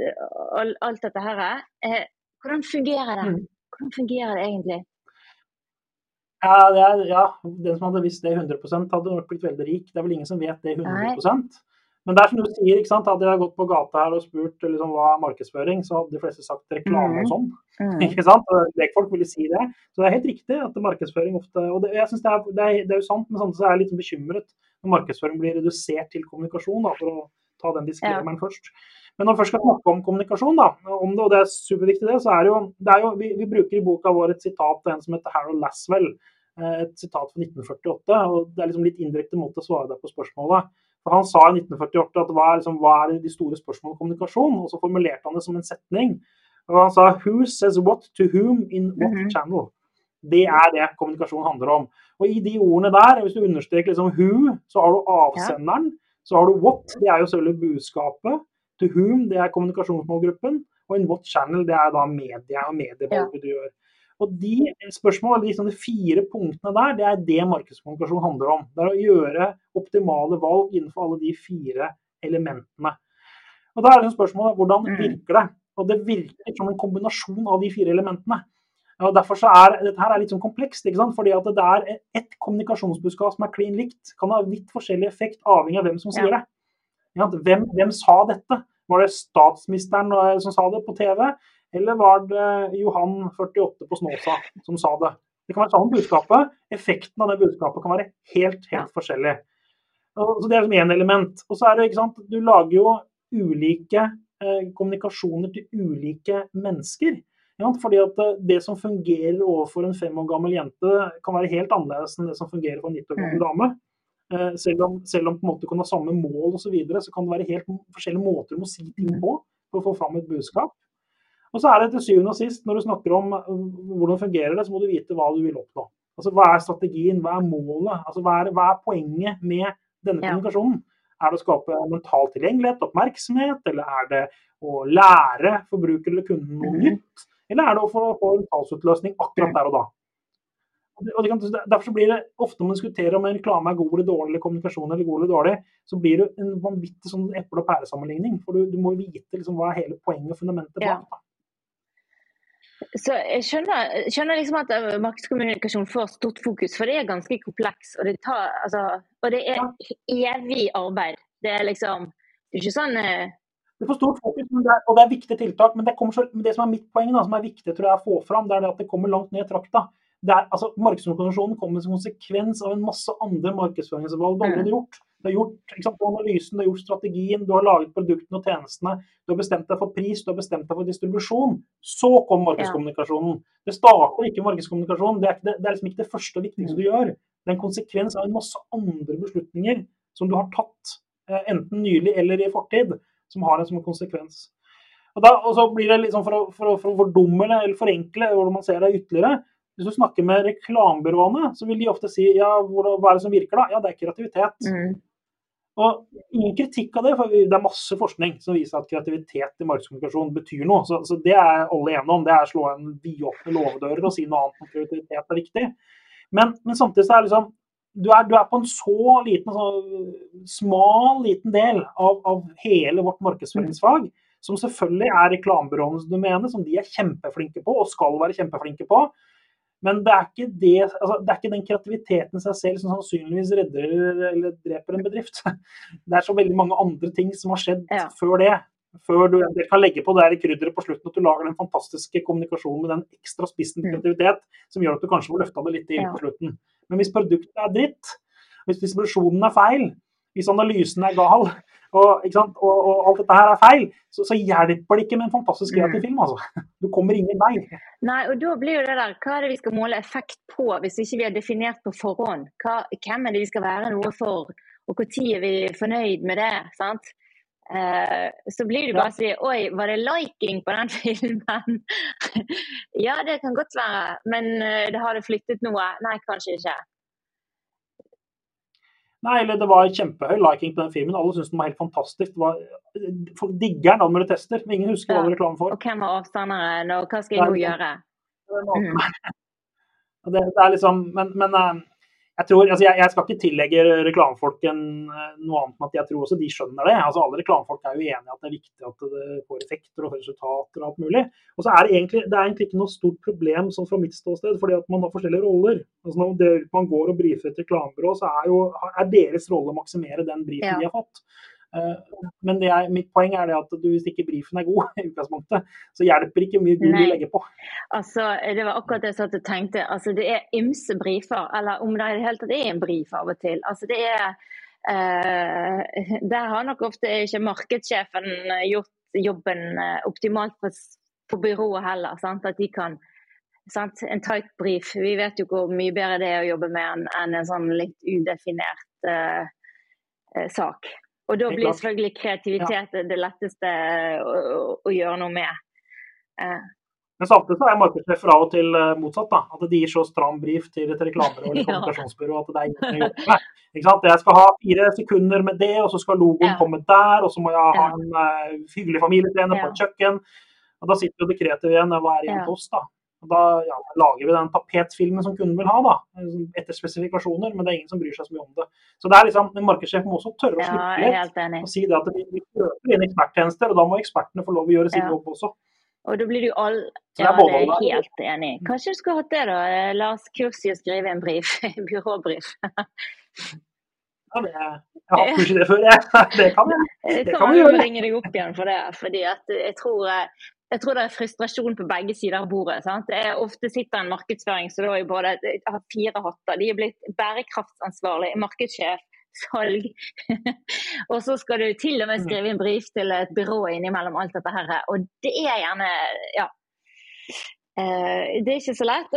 all, alt, dette her. Uh, hvordan fungerer det? Mm. Hvordan fungerer det egentlig? Ja, er, ja, Den som hadde visst det 100% hadde nok blitt veldig rik. Det er vel ingen som vet det 100 Nei. Men det er som du sier, ikke sant? hadde jeg gått på gata her og spurt liksom, hva er markedsføring, så hadde de fleste sagt reklame og mm. sånn. Mm. ikke sant? Lekfolk ville si det. Så det er helt riktig at markedsføring ofte Og det, jeg synes det, er, det, er, det er jo sant, men samtidig så er jeg litt bekymret når markedsføring blir redusert til kommunikasjon, da, for å ta den diskremeren ja. først. Men når vi først skal snakke om kommunikasjon, da, om det, og det er superviktig, det, så er det jo, det er jo vi, vi, bruker i boka vår et sitat av en som heter Harold Laswell. Eh, et sitat fra 1948. og Det er liksom litt indirekte måte å svare deg på spørsmålet. For Han sa i 1948 at hva er, liksom, hva er de store spørsmålene om kommunikasjon? Og så formulerte han det som en setning. Og Han sa 'Who says what to whom in what mm -hmm. channel?' Det er det kommunikasjon handler om. Og i de ordene der, hvis du understreker liksom 'who', så har du avsenderen. Så har du 'what', det er jo selve budskapet. 'To whom', det er kommunikasjonsmålgruppen. Og 'in what channel', det er da media og medievalget ja. du gjør. Og De spørsmålene, de, de fire punktene der, det er det markedskommunikasjon handler om. Det er å gjøre optimale valg innenfor alle de fire elementene. Og Da er det spørsmålet hvordan mm. virker det? Og Det virker som en kombinasjon av de fire elementene. Og derfor så er Dette her er litt sånn komplekst. ikke sant? Fordi at det er ett kommunikasjonsbudskap som er klin likt, kan ha litt forskjellig effekt avhengig av hvem som sier det. Hvem, hvem, sa dette? Var det statsministeren eh, som sa det på TV? Eller var det Johan 48 på Snåsa som sa det? Det kan være samme budskapet. Effekten av det budskapet kan være helt, helt forskjellig. Så Det er som én element. Og så er det, ikke sant, Du lager jo ulike eh, kommunikasjoner til ulike mennesker. Ja, fordi at eh, Det som fungerer overfor en fem år gammel jente, kan være helt annerledes enn det som fungerer for en 90 år gammel mm. dame. Eh, selv om, selv om på en måte kan ha samme mål osv., så, videre, så kan det være helt forskjellige måter å si ting på for å få fram et budskap. Og så er det til syvende og sist, når du snakker om uh, hvordan fungerer det, så må du vite hva du vil oppnå. Altså Hva er strategien, hva er målet, altså hva er, hva er poenget med denne ja. kommunikasjonen? Er det å skape mental tilgjengelighet, oppmerksomhet, eller er det å lære forbruker eller kunden noe mhm. nytt? Eller er det å få, få en talsutløsning akkurat der og da? Og derfor blir det ofte når man diskuterer om en reklame er god eller dårlig, eller kommunikasjon er god eller dårlig, så blir det en vanvittig sånn eple- og pæresammenligning. For du, du må vite liksom, hva er hele poenget og fundamentet bak. Ja. Så jeg skjønner, skjønner, liksom at eh, markedskommunikasjon får stort fokus, for det er ganske kompleks. Og det, tar, altså, og det er evig arbeid. Det er liksom det er ikke sånn uh... Det får stort fokus, det er, og det er viktige tiltak. Men det, så, det, som er mitt poeng, da, som er viktig tror jeg, å få fram, det er det at det kommer langt ned i trakta. Altså, Markedskommunikasjonen kommer som konsekvens av en masse andre markedsføringsvalg du allerede har gjort. Du har gjort sant, analysen, du har gjort strategien, du har laget produktene og tjenestene. Du har bestemt deg for pris, du har bestemt deg for distribusjon. Så kom markedskommunikasjonen. Det starter ikke markedskommunikasjon. Det er, det, det er liksom ikke det første og viktigste du gjør. Det er en konsekvens av en masse andre beslutninger som du har tatt, eh, enten nylig eller i fortid, som har en som en konsekvens. Og, da, og så blir det liksom for å, for å, for å fordumme eller forenkle hvordan man ser det ytterligere, hvis du snakker med reklamebyråene, så vil de ofte si ja, hva er det som virker da? Ja, det er kreativitet. Mm. Og Ingen kritikk av det, for det er masse forskning som viser at kreativitet i markedskommunikasjon betyr noe. Så, så, Det er alle enige om. Det er å slå en vidåpne låvedører og si noe annet om kreativitet er viktig. Men, men samtidig så er det liksom du er, du er, på en så liten, så smal liten del av, av hele vårt markedsføringsfag, som selvfølgelig er reklamebyråenes domene, som de er kjempeflinke på og skal være kjempeflinke på. Men det er, ikke det, altså, det er ikke den kreativiteten seg selv som sannsynligvis redder eller dreper en bedrift. Det er så veldig mange andre ting som har skjedd ja. før det. Før du kan legge på det krydderet på slutten at du lager den fantastiske kommunikasjonen med den ekstra spissen mm. kreativitet som gjør at du kanskje får løfta det litt til ja. på slutten. Men hvis produktet er dritt, hvis distribusjonen er feil, hvis analysen er gal, og, og, og, alt dette her er feil, så, så, hjelper det ikke med en fantastisk kreativ mm. film. altså. Du kommer ingen vei. Nei, og da blir jo det der, Hva er det vi skal måle effekt på, hvis ikke vi har definert på forhånd? Hva, hvem er det vi skal være noe for? og når er vi fornøyd med det? sant? Uh, så blir det bare å si Oi, var det liking på den filmen? ja, det kan godt være, men uh, det har det flyttet noe? Nei, kanskje ikke. Nei, eller det var kjempehøy liking på den filmen. Alle syntes den var helt fantastisk. Var, folk digger den når du tester, men ingen husker ja. hva det reklame for. Og hvem var avstanderen, og hva skal jeg nå gjøre? Mm. Det, det, er liksom, men, men eh, jeg, tror, altså jeg, jeg, skal ikke tillegge reklamefolk noe annet enn at jeg tror også de skjønner det. Altså Alle reklamefolk er jo enige i at det er viktig at det får effekter og resultater og alt mulig. Og så er det egentlig, det er egentlig ikke noe stort problem sånn fra mitt ståsted, fordi at man har forskjellige roller. Altså Når det, man går og brifer et reklamebyrå, så er, jo, er deres rolle å maksimere den brifen ja. de har fått. Eh, men er, mitt poeng er det at du, hvis ikke brifen er god, i utgangspunktet, så hjelper ikke mye gull du legger på. Altså, Det var akkurat det jeg satt og tenkte. Altså, det er ymse brifer, eller om det i det hele tatt er en brif av og til. Altså, det er, eh, Der har nok ofte ikke markedssjefen gjort jobben eh, optimalt på, på byrået heller. Sant? At de kan sant? En tight brief. Vi vet jo hvor mye bedre det er å jobbe med enn en, en sånn litt udefinert eh, sak. Og da blir selvfølgelig kreativitet ja. det letteste å, å, gjøre noe med. Eh. Men samtidig så er markedssjefer av og til eh, motsatt. da, At de gir så stram brief til et reklamebyrå eller kommunikasjonsbyrå at det er ingenting å gjøre med. Ikke sant? Jeg skal ha fire sekunder med det, og så skal logoen ja. komme der, og så må jeg ha en uh, hyggelig familiescene på et kjøkken. Og Da sitter jo det kreative igjen. Hva er igjen til oss, da? Og da ja, lager vi den tapetfilmen som kunden vil ha, da, etter spesifikasjoner, men det er ingen som bryr seg så mye om det. Så det er liksom, En markedssjef må også tørre å slutte litt og si det at vi kjøper inn eksperttjenester, og da må ekspertene få lov å gjøre sin jobb også. Og da blir du all... Ja, det er helt enig i. Kanskje du skulle hatt det, da. Lars Kursi å skrive en brief. Byråbrief. ja, det, jeg har ikke det før, jeg. Det kan jeg. Det kan vi gjøre. ringe deg opp igjen for det. fordi at jeg tror jeg tror det er frustrasjon på begge sider av bordet. Sant? Det er ofte sitter en markedsføring som da både har fire hatter. De er blitt bærekraftsansvarlig, markedssjef, salg. og så skal du til og med mm. skrive en brief til et byrå innimellom alt dette her. Og det er gjerne ja. Uh, det er ikke så lett.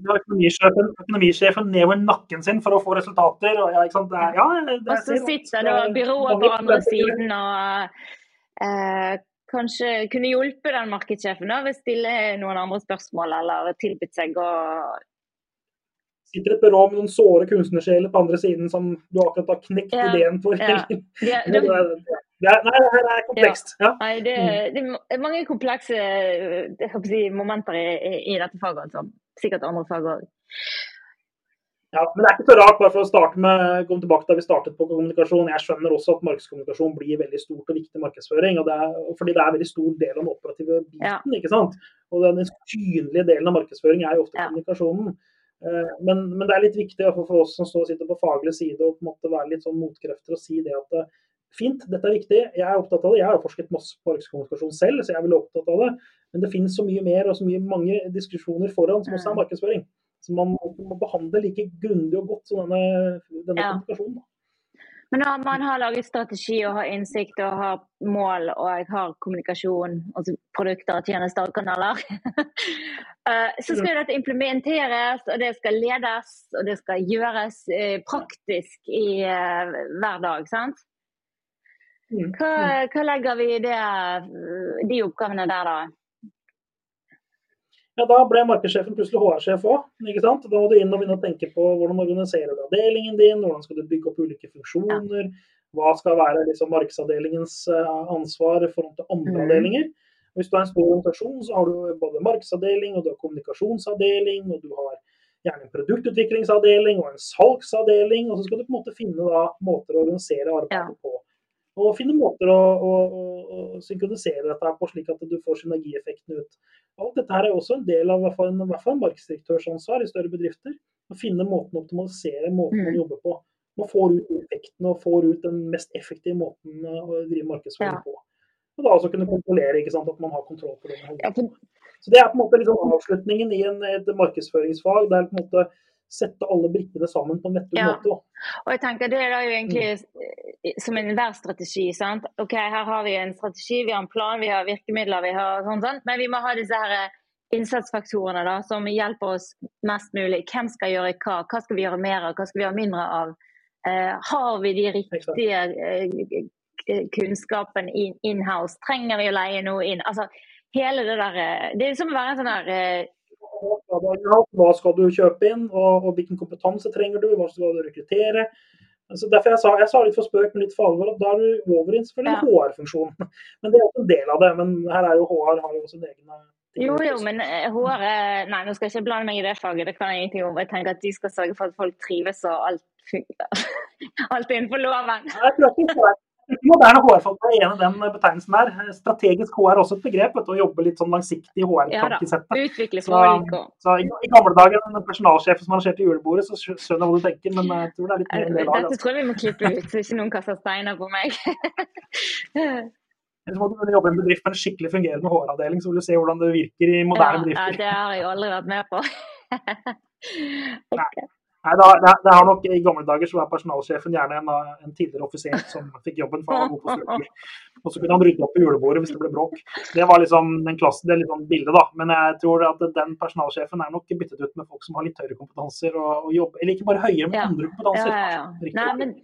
Økonomisjefen, økonomisjefen nedover nakken sin for å få resultater. Og, ja, er, ja, og så sitter det byrået på andre siden og uh, kanskje kunne hjulpet den markedssjefen ved å stille noen andre spørsmål eller tilbudt seg å sitter et byrå med noen såre kunstnersjeler på andre siden som du akkurat har knekt ja, ideen for. Ja. Ja, det, det, er, nei, det er komplekst. Ja. Nei, det, mm. det, er mange komplekse si, momenter i, i, dette faget. Altså. Sikkert andre fag òg. Ja, men det er ikke så rart, bare for å starte med, komme tilbake da vi startet på kommunikasjon. Jeg skjønner også at markedskommunikasjon blir veldig stort og viktig markedsføring. Og det er, fordi det er en veldig stor del av den operative biten. Ja. ikke sant? Og den synlige delen av markedsføring er jo ofte ja. kommunikasjonen. Eh, men, men, det er litt viktig for, oss som står og sitter på faglig side og på en måte være litt sånn motkrefter og si det at eh, fint, dette er viktig, jeg er opptatt av det. Jeg har forsket masse på markedskommunikasjon selv, så jeg er veldig opptatt av det. Men det finnes så mye mer og så mye mange diskusjoner foran som også er markedsføring. Så man må behandle like grundig og godt som denne, denne ja. kommunikasjonen. Men når man har laget strategi og har innsikt og har mål og jeg har kommunikasjon, altså produkter, tjenester og kanaler, eh, så skal dette implementeres, og det skal ledes og det skal gjøres eh, praktisk i eh, hver dag. sant? Mm, hva, hva legger vi i de oppgavene der, da? Ja, Da ble markedssjefen plutselig HR-sjef òg. Da må du inn og begynne å tenke på hvordan organiserer du avdelingen din, hvordan skal du bygge opp ulike funksjoner, hva skal være liksom markedsavdelingens eh, ansvar i forhold til andre mm. avdelinger. Hvis du har en stor organisasjon, så har du både markedsavdeling, og du har kommunikasjonsavdeling, og du har gjerne en produktutviklingsavdeling og en salgsavdeling. Og så skal du på en måte finne da, måter å organisere arbeidet ja. på. Og finne måter å, å, å, å synkronisere dette på, slik at du får synergieffekten ut. Alt dette her er også en del av hvert fall, en, hvert fall en markedsdirektørs ansvar i større bedrifter. Å finne måten å optimalisere måten man mm. jobber på. Man får ut effektene og får ut den mest effektive måten å drive markedsføring på. Og da også kunne kontrollere ikke sant, at man har kontroll på det. Så Det er på en måte liksom avslutningen i en, et markedsføringsfag. Det er på en måte sette alle brikkene sammen på en vettug ja. måte. Og jeg tenker Det er da jo egentlig mm. som enhver strategi. sant? Ok, Her har vi en strategi, vi har en plan, vi har virkemidler, vi har sånn, sånn. men vi må ha disse her eh, innsatsfaktorene da, som hjelper oss mest mulig. Hvem skal gjøre hva? Hva skal vi gjøre mer av? Hva skal vi gjøre mindre av? Uh, har vi de riktige uh, kunnskapen in-house? Trenger vi å leie noe inn? Altså, hele det der Det er som å være en sånn der Hva skal du kjøpe inn, og, og, hvilken kompetanse trenger du? Hva skal du rekruttere? Så derfor jeg sa, jeg sa litt for spøk, men litt for alvor, at da er du over i selvfølgelig ja. HR-funksjon. Men det er også en del av det. Men her er jo HR har jo en egen jo, jo, men HR eh, Nei, nå skal jeg ikke blande meg i det faget, det kan jeg ingenting om. Jeg tenker at de skal sørge for at folk trives og alt fungerer. alt innenfor loven. Jeg tror ikke moderne HR-folk er enig i den betegnelsen der. Strategisk HR er også et begrep. Vet, å jobbe litt sånn langsiktig HR-tankesettet. Ja, utvikle folk og så, i, I gamle dager, en personalsjef som arrangerte julebordet, så skjønner jeg hva du tenker, men jeg tror det er litt mer enn det i dag. Dette tror jeg vi må klippe ut, så ikke noen kaster steiner på meg. Hvis må du jobbe i en bedrift med en skikkelig fungerende HR-avdeling, så vil du se hvordan det virker i moderne ja, bedrifter. Ja, det har jeg aldri vært med på. okay. Nei, det, har, det, har nok I gamle dager så var personalsjefen gjerne en, en tidligere offiser som fikk jobben for han var god på struktur. Og så kunne han rydde opp i julebordet hvis det ble bråk. Det var liksom den klassen, det er litt sånn bildet, da. Men jeg tror at den personalsjefen er nok byttet ut med folk som har litt høyere kompetanser. og, og jobber, Eller ikke bare høyere, men andre kompetanser. Ja, ja, ja. Nei, men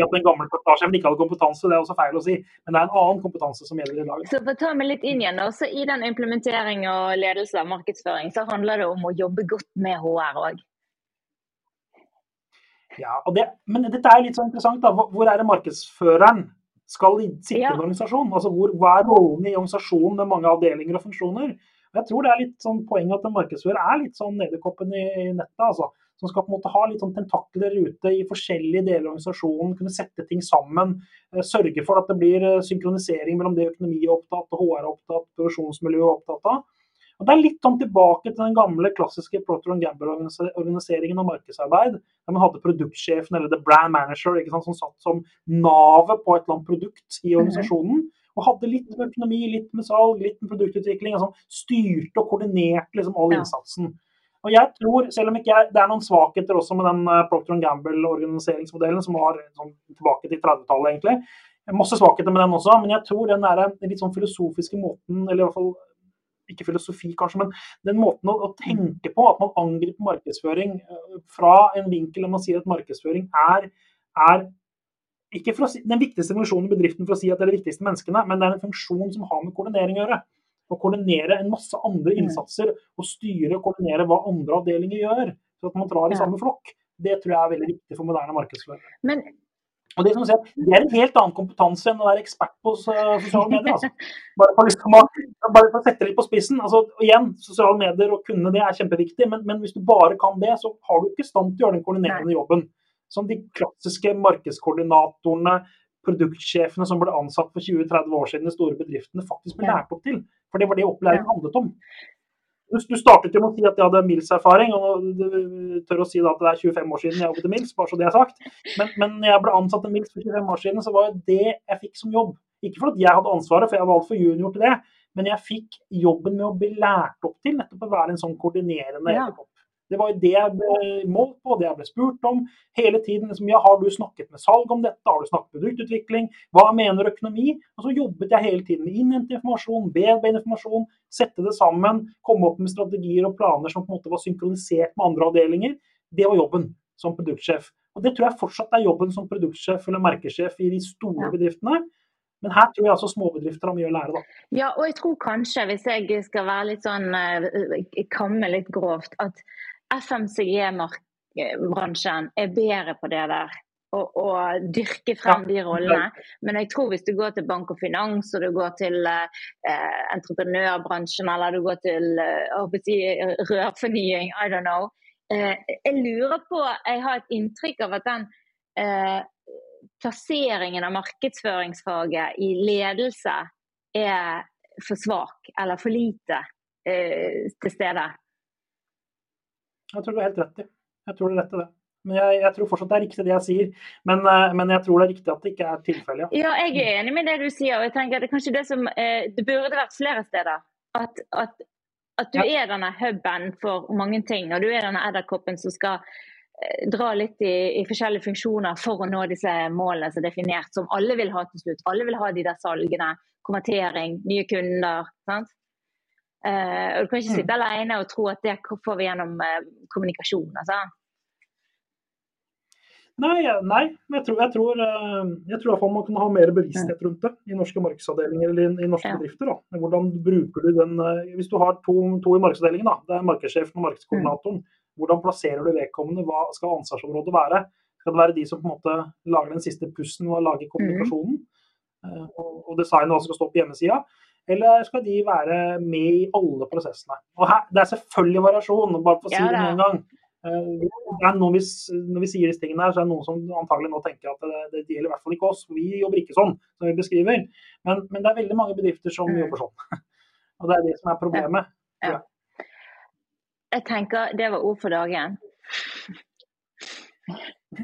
at den gamle personalsjefen ikke hadde kompetanse, det er også feil å si. Men det er en annen kompetanse som gjelder i dag. Så for å ta meg litt inn igjen, også I den implementering og ledelse av markedsføring så handler det om å jobbe godt med HR òg. Ja, det, men dette er litt så interessant. da. Hvor er det markedsføreren skal sitte ja. i en organisasjon? Altså, hvor, Hva er rollen i organisasjonen med mange avdelinger og funksjoner? Jeg tror det er litt sånn poeng at en markedsfører er litt sånn nederkoppen i, i nettet. altså. Som skal på en måte ha litt sånn tentakler ute i forskjellige deler av organisasjonen. Kunne sette ting sammen. Eh, sørge for at det blir eh, synkronisering mellom det økonomi er opptatt, HR er opptatt, produksjonsmiljø er opptatt av. Og Det er litt sånn tilbake til den gamle klassiske Procter Gamble-organiseringen av markedsarbeid. Der man hadde produktsjefen eller the brand manager sant, som satt som navet på et eller annet produkt i mhm. organisasjonen. Og hadde litt med økonomi, litt med salg, litt med produktutvikling. Altså styrte og koordinerte liksom all innsatsen. Og jeg tror, selv om jeg, Det er noen svakheter også med den uh, Procter Gamble-organiseringsmodellen, som var sånn, tilbake til 30-tallet, egentlig. Masse svakheter med den også, men jeg tror den der, litt sånn filosofiske måten, eller i hvert fall ikke filosofi kanskje, men den måten å, å, tenke på, at man angriper markedsføring eh, fra en vinkel der man sier at markedsføring er, er ikke si, den viktigste funksjonen i bedriften for å si at det er de viktigste menneskene, men det er en funksjon som har med koordinering å gjøre. Å koordinere en masse andre mm. innsatser og styre og koordinere hva andre avdelinger gjør. Så at man drar i samme flokk. Det tror jeg er veldig viktig for moderne markedsføring. Men og det, si det, er en helt annen kompetanse enn å være ekspert på sosiale medier. Altså. Bare, for liksom bare, for å, sette litt på spissen. Altså, igjen, Sosiale medier og kunne det er kjempeviktig, men, men, hvis du bare kan det, så har du ikke stand til å gjøre den koordinerende jobben. Som de klassiske markedskoordinatorene, produktsjefene som ble ansatt for 20-30 år siden i store bedriftene, faktisk ble lært opp til. For det var det opplæringen handlet om. Du startet jo med å si at jeg hadde Mills-erfaring, og du tør å si at det er 25 år siden jeg jobbet i Mills, bare så det er sagt. Men, men når jeg ble ansatt i Mills for 25 år siden, så var det det jeg fikk som jobb. Ikke fordi jeg hadde ansvaret, for jeg var altfor junior til det, men jeg fikk jobben med å bli lært opp til nettopp å være en sånn koordinerende ja. Det var jo det jeg ble målt på, det jeg ble spurt om hele tiden. Liksom, ja, har du snakket med salg om dette, har du snakket med produktutvikling, hva mener økonomi? Og så jobbet jeg hele tiden med innhente informasjon, bearbeide informasjon, sette det sammen, komme opp med strategier og planer som på en måte var synkronisert med andre avdelinger. Det var jobben som produktsjef. Og Det tror jeg fortsatt er jobben som produktsjef eller merkesjef i de store bedriftene. Men her tror jeg altså småbedrifter har mye å lære. da. Ja, og jeg tror kanskje, hvis jeg skal være litt sånn, eh, kamme litt grovt, at FMCG-bransjen er bedre på det der. Å, dyrke frem de rollene. Men jeg tror hvis du går til bank og finans, og du går til eh, entreprenørbransjen, eller du går til eh, rørfornying, I don't know. Eh, jeg lurer på Jeg har et inntrykk av at den eh, plasseringen av markedsføringsfaget i ledelse er for svak eller for lite eh, til stede. Jeg tror du har helt rett i. Jeg tror det er rett i det. Men jeg, jeg, tror fortsatt det er riktig det jeg sier. Men, uh, men, jeg tror det er riktig at det ikke er tilfellet. Ja. ja, jeg er enig med det du sier. og jeg tenker at Det er kanskje det som eh, det burde vært flere steder. At, at, at du ja. er denne huben for mange ting. Og du er denne edderkoppen som skal eh, dra litt i, i, forskjellige funksjoner for å nå disse målene som er definert, som alle vil ha til slutt. Alle vil ha de der salgene, konvertering, nye kunder. sant? Uh, og Du kan ikke mm. sitte mm. alene og tro at det får vi gjennom uh, kommunikasjon. altså. Nei, nei jeg, tror, jeg, tror, eh, jeg tror man kan ha mer bevissthet rundt det i norske markedsavdelinger eller i, norske ja. bedrifter. Da. Hvordan bruker du den Hvis du har to, to i markedsavdelingen, da, det er markedssjefen og markedskoordinatoren. Mm. Hvordan plasserer du vedkommende? Hva skal ansvarsområdet være? Skal det være de som på en måte lager den siste pussen og lager kommunikasjonen? Mm. Og, og designer hva som skal stå på hjemmesida? Eller skal de være med i alle prosessene? Og her, Det er selvfølgelig variasjon, bare for å si det med en gang. Eh, vi, når vi, sier disse tingene her, så er det noen som antagelig nå tenker at det, det gjelder i hvert fall ikke oss. Vi jobber ikke sånn som vi beskriver. Men, men det er veldig mange bedrifter som mm. jobber sånn. Og det er det som er problemet. Ja. Ja. Jeg tenker det var ord for dagen.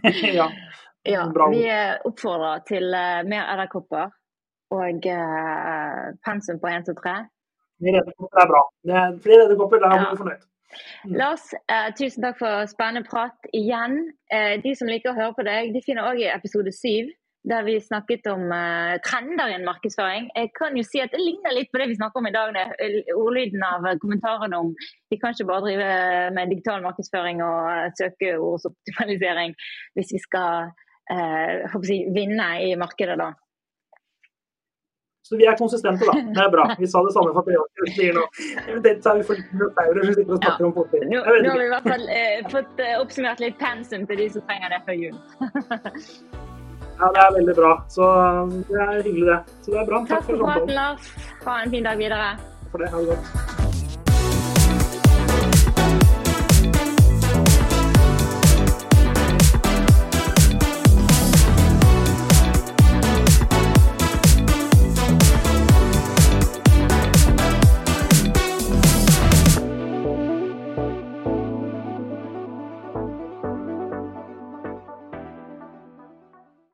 ja. ja. Vi oppfordrer til uh, mer edderkopper og uh, pensum på 1, 2, 3. Flere edderkopper er bra. flere edderkopper, da blir vi fornøyd. Mm. Lars, eh, tusen takk for spennende prat igjen. Eh, de som liker å høre på deg, de finner òg i episode syv, der vi snakket om eh, trender en markedsføring. Jeg kan jo si at Det ligner litt på det vi snakker om i dag. Det, ordlyden av kommentarene om vi kan ikke bare drive med digital markedsføring og eh, søkeordsoptimalisering hvis vi skal eh, si, vinne i markedet. da. Så vi er konsistente, da. Det er bra. Vi sa det samme for tre år siden. Eventuelt så er vi for dinosaurer som sitter og snakker ja. om fortid. Nå, nå, har vi i hvert fall eh, fått eh, oppsummert litt pensum til de som trenger det før jul. ja, det er veldig bra. Så det er hyggelig, det. Så det er bra. Takk, Takk for praten, Lars. Ha en fin dag videre. For det. Ha det godt.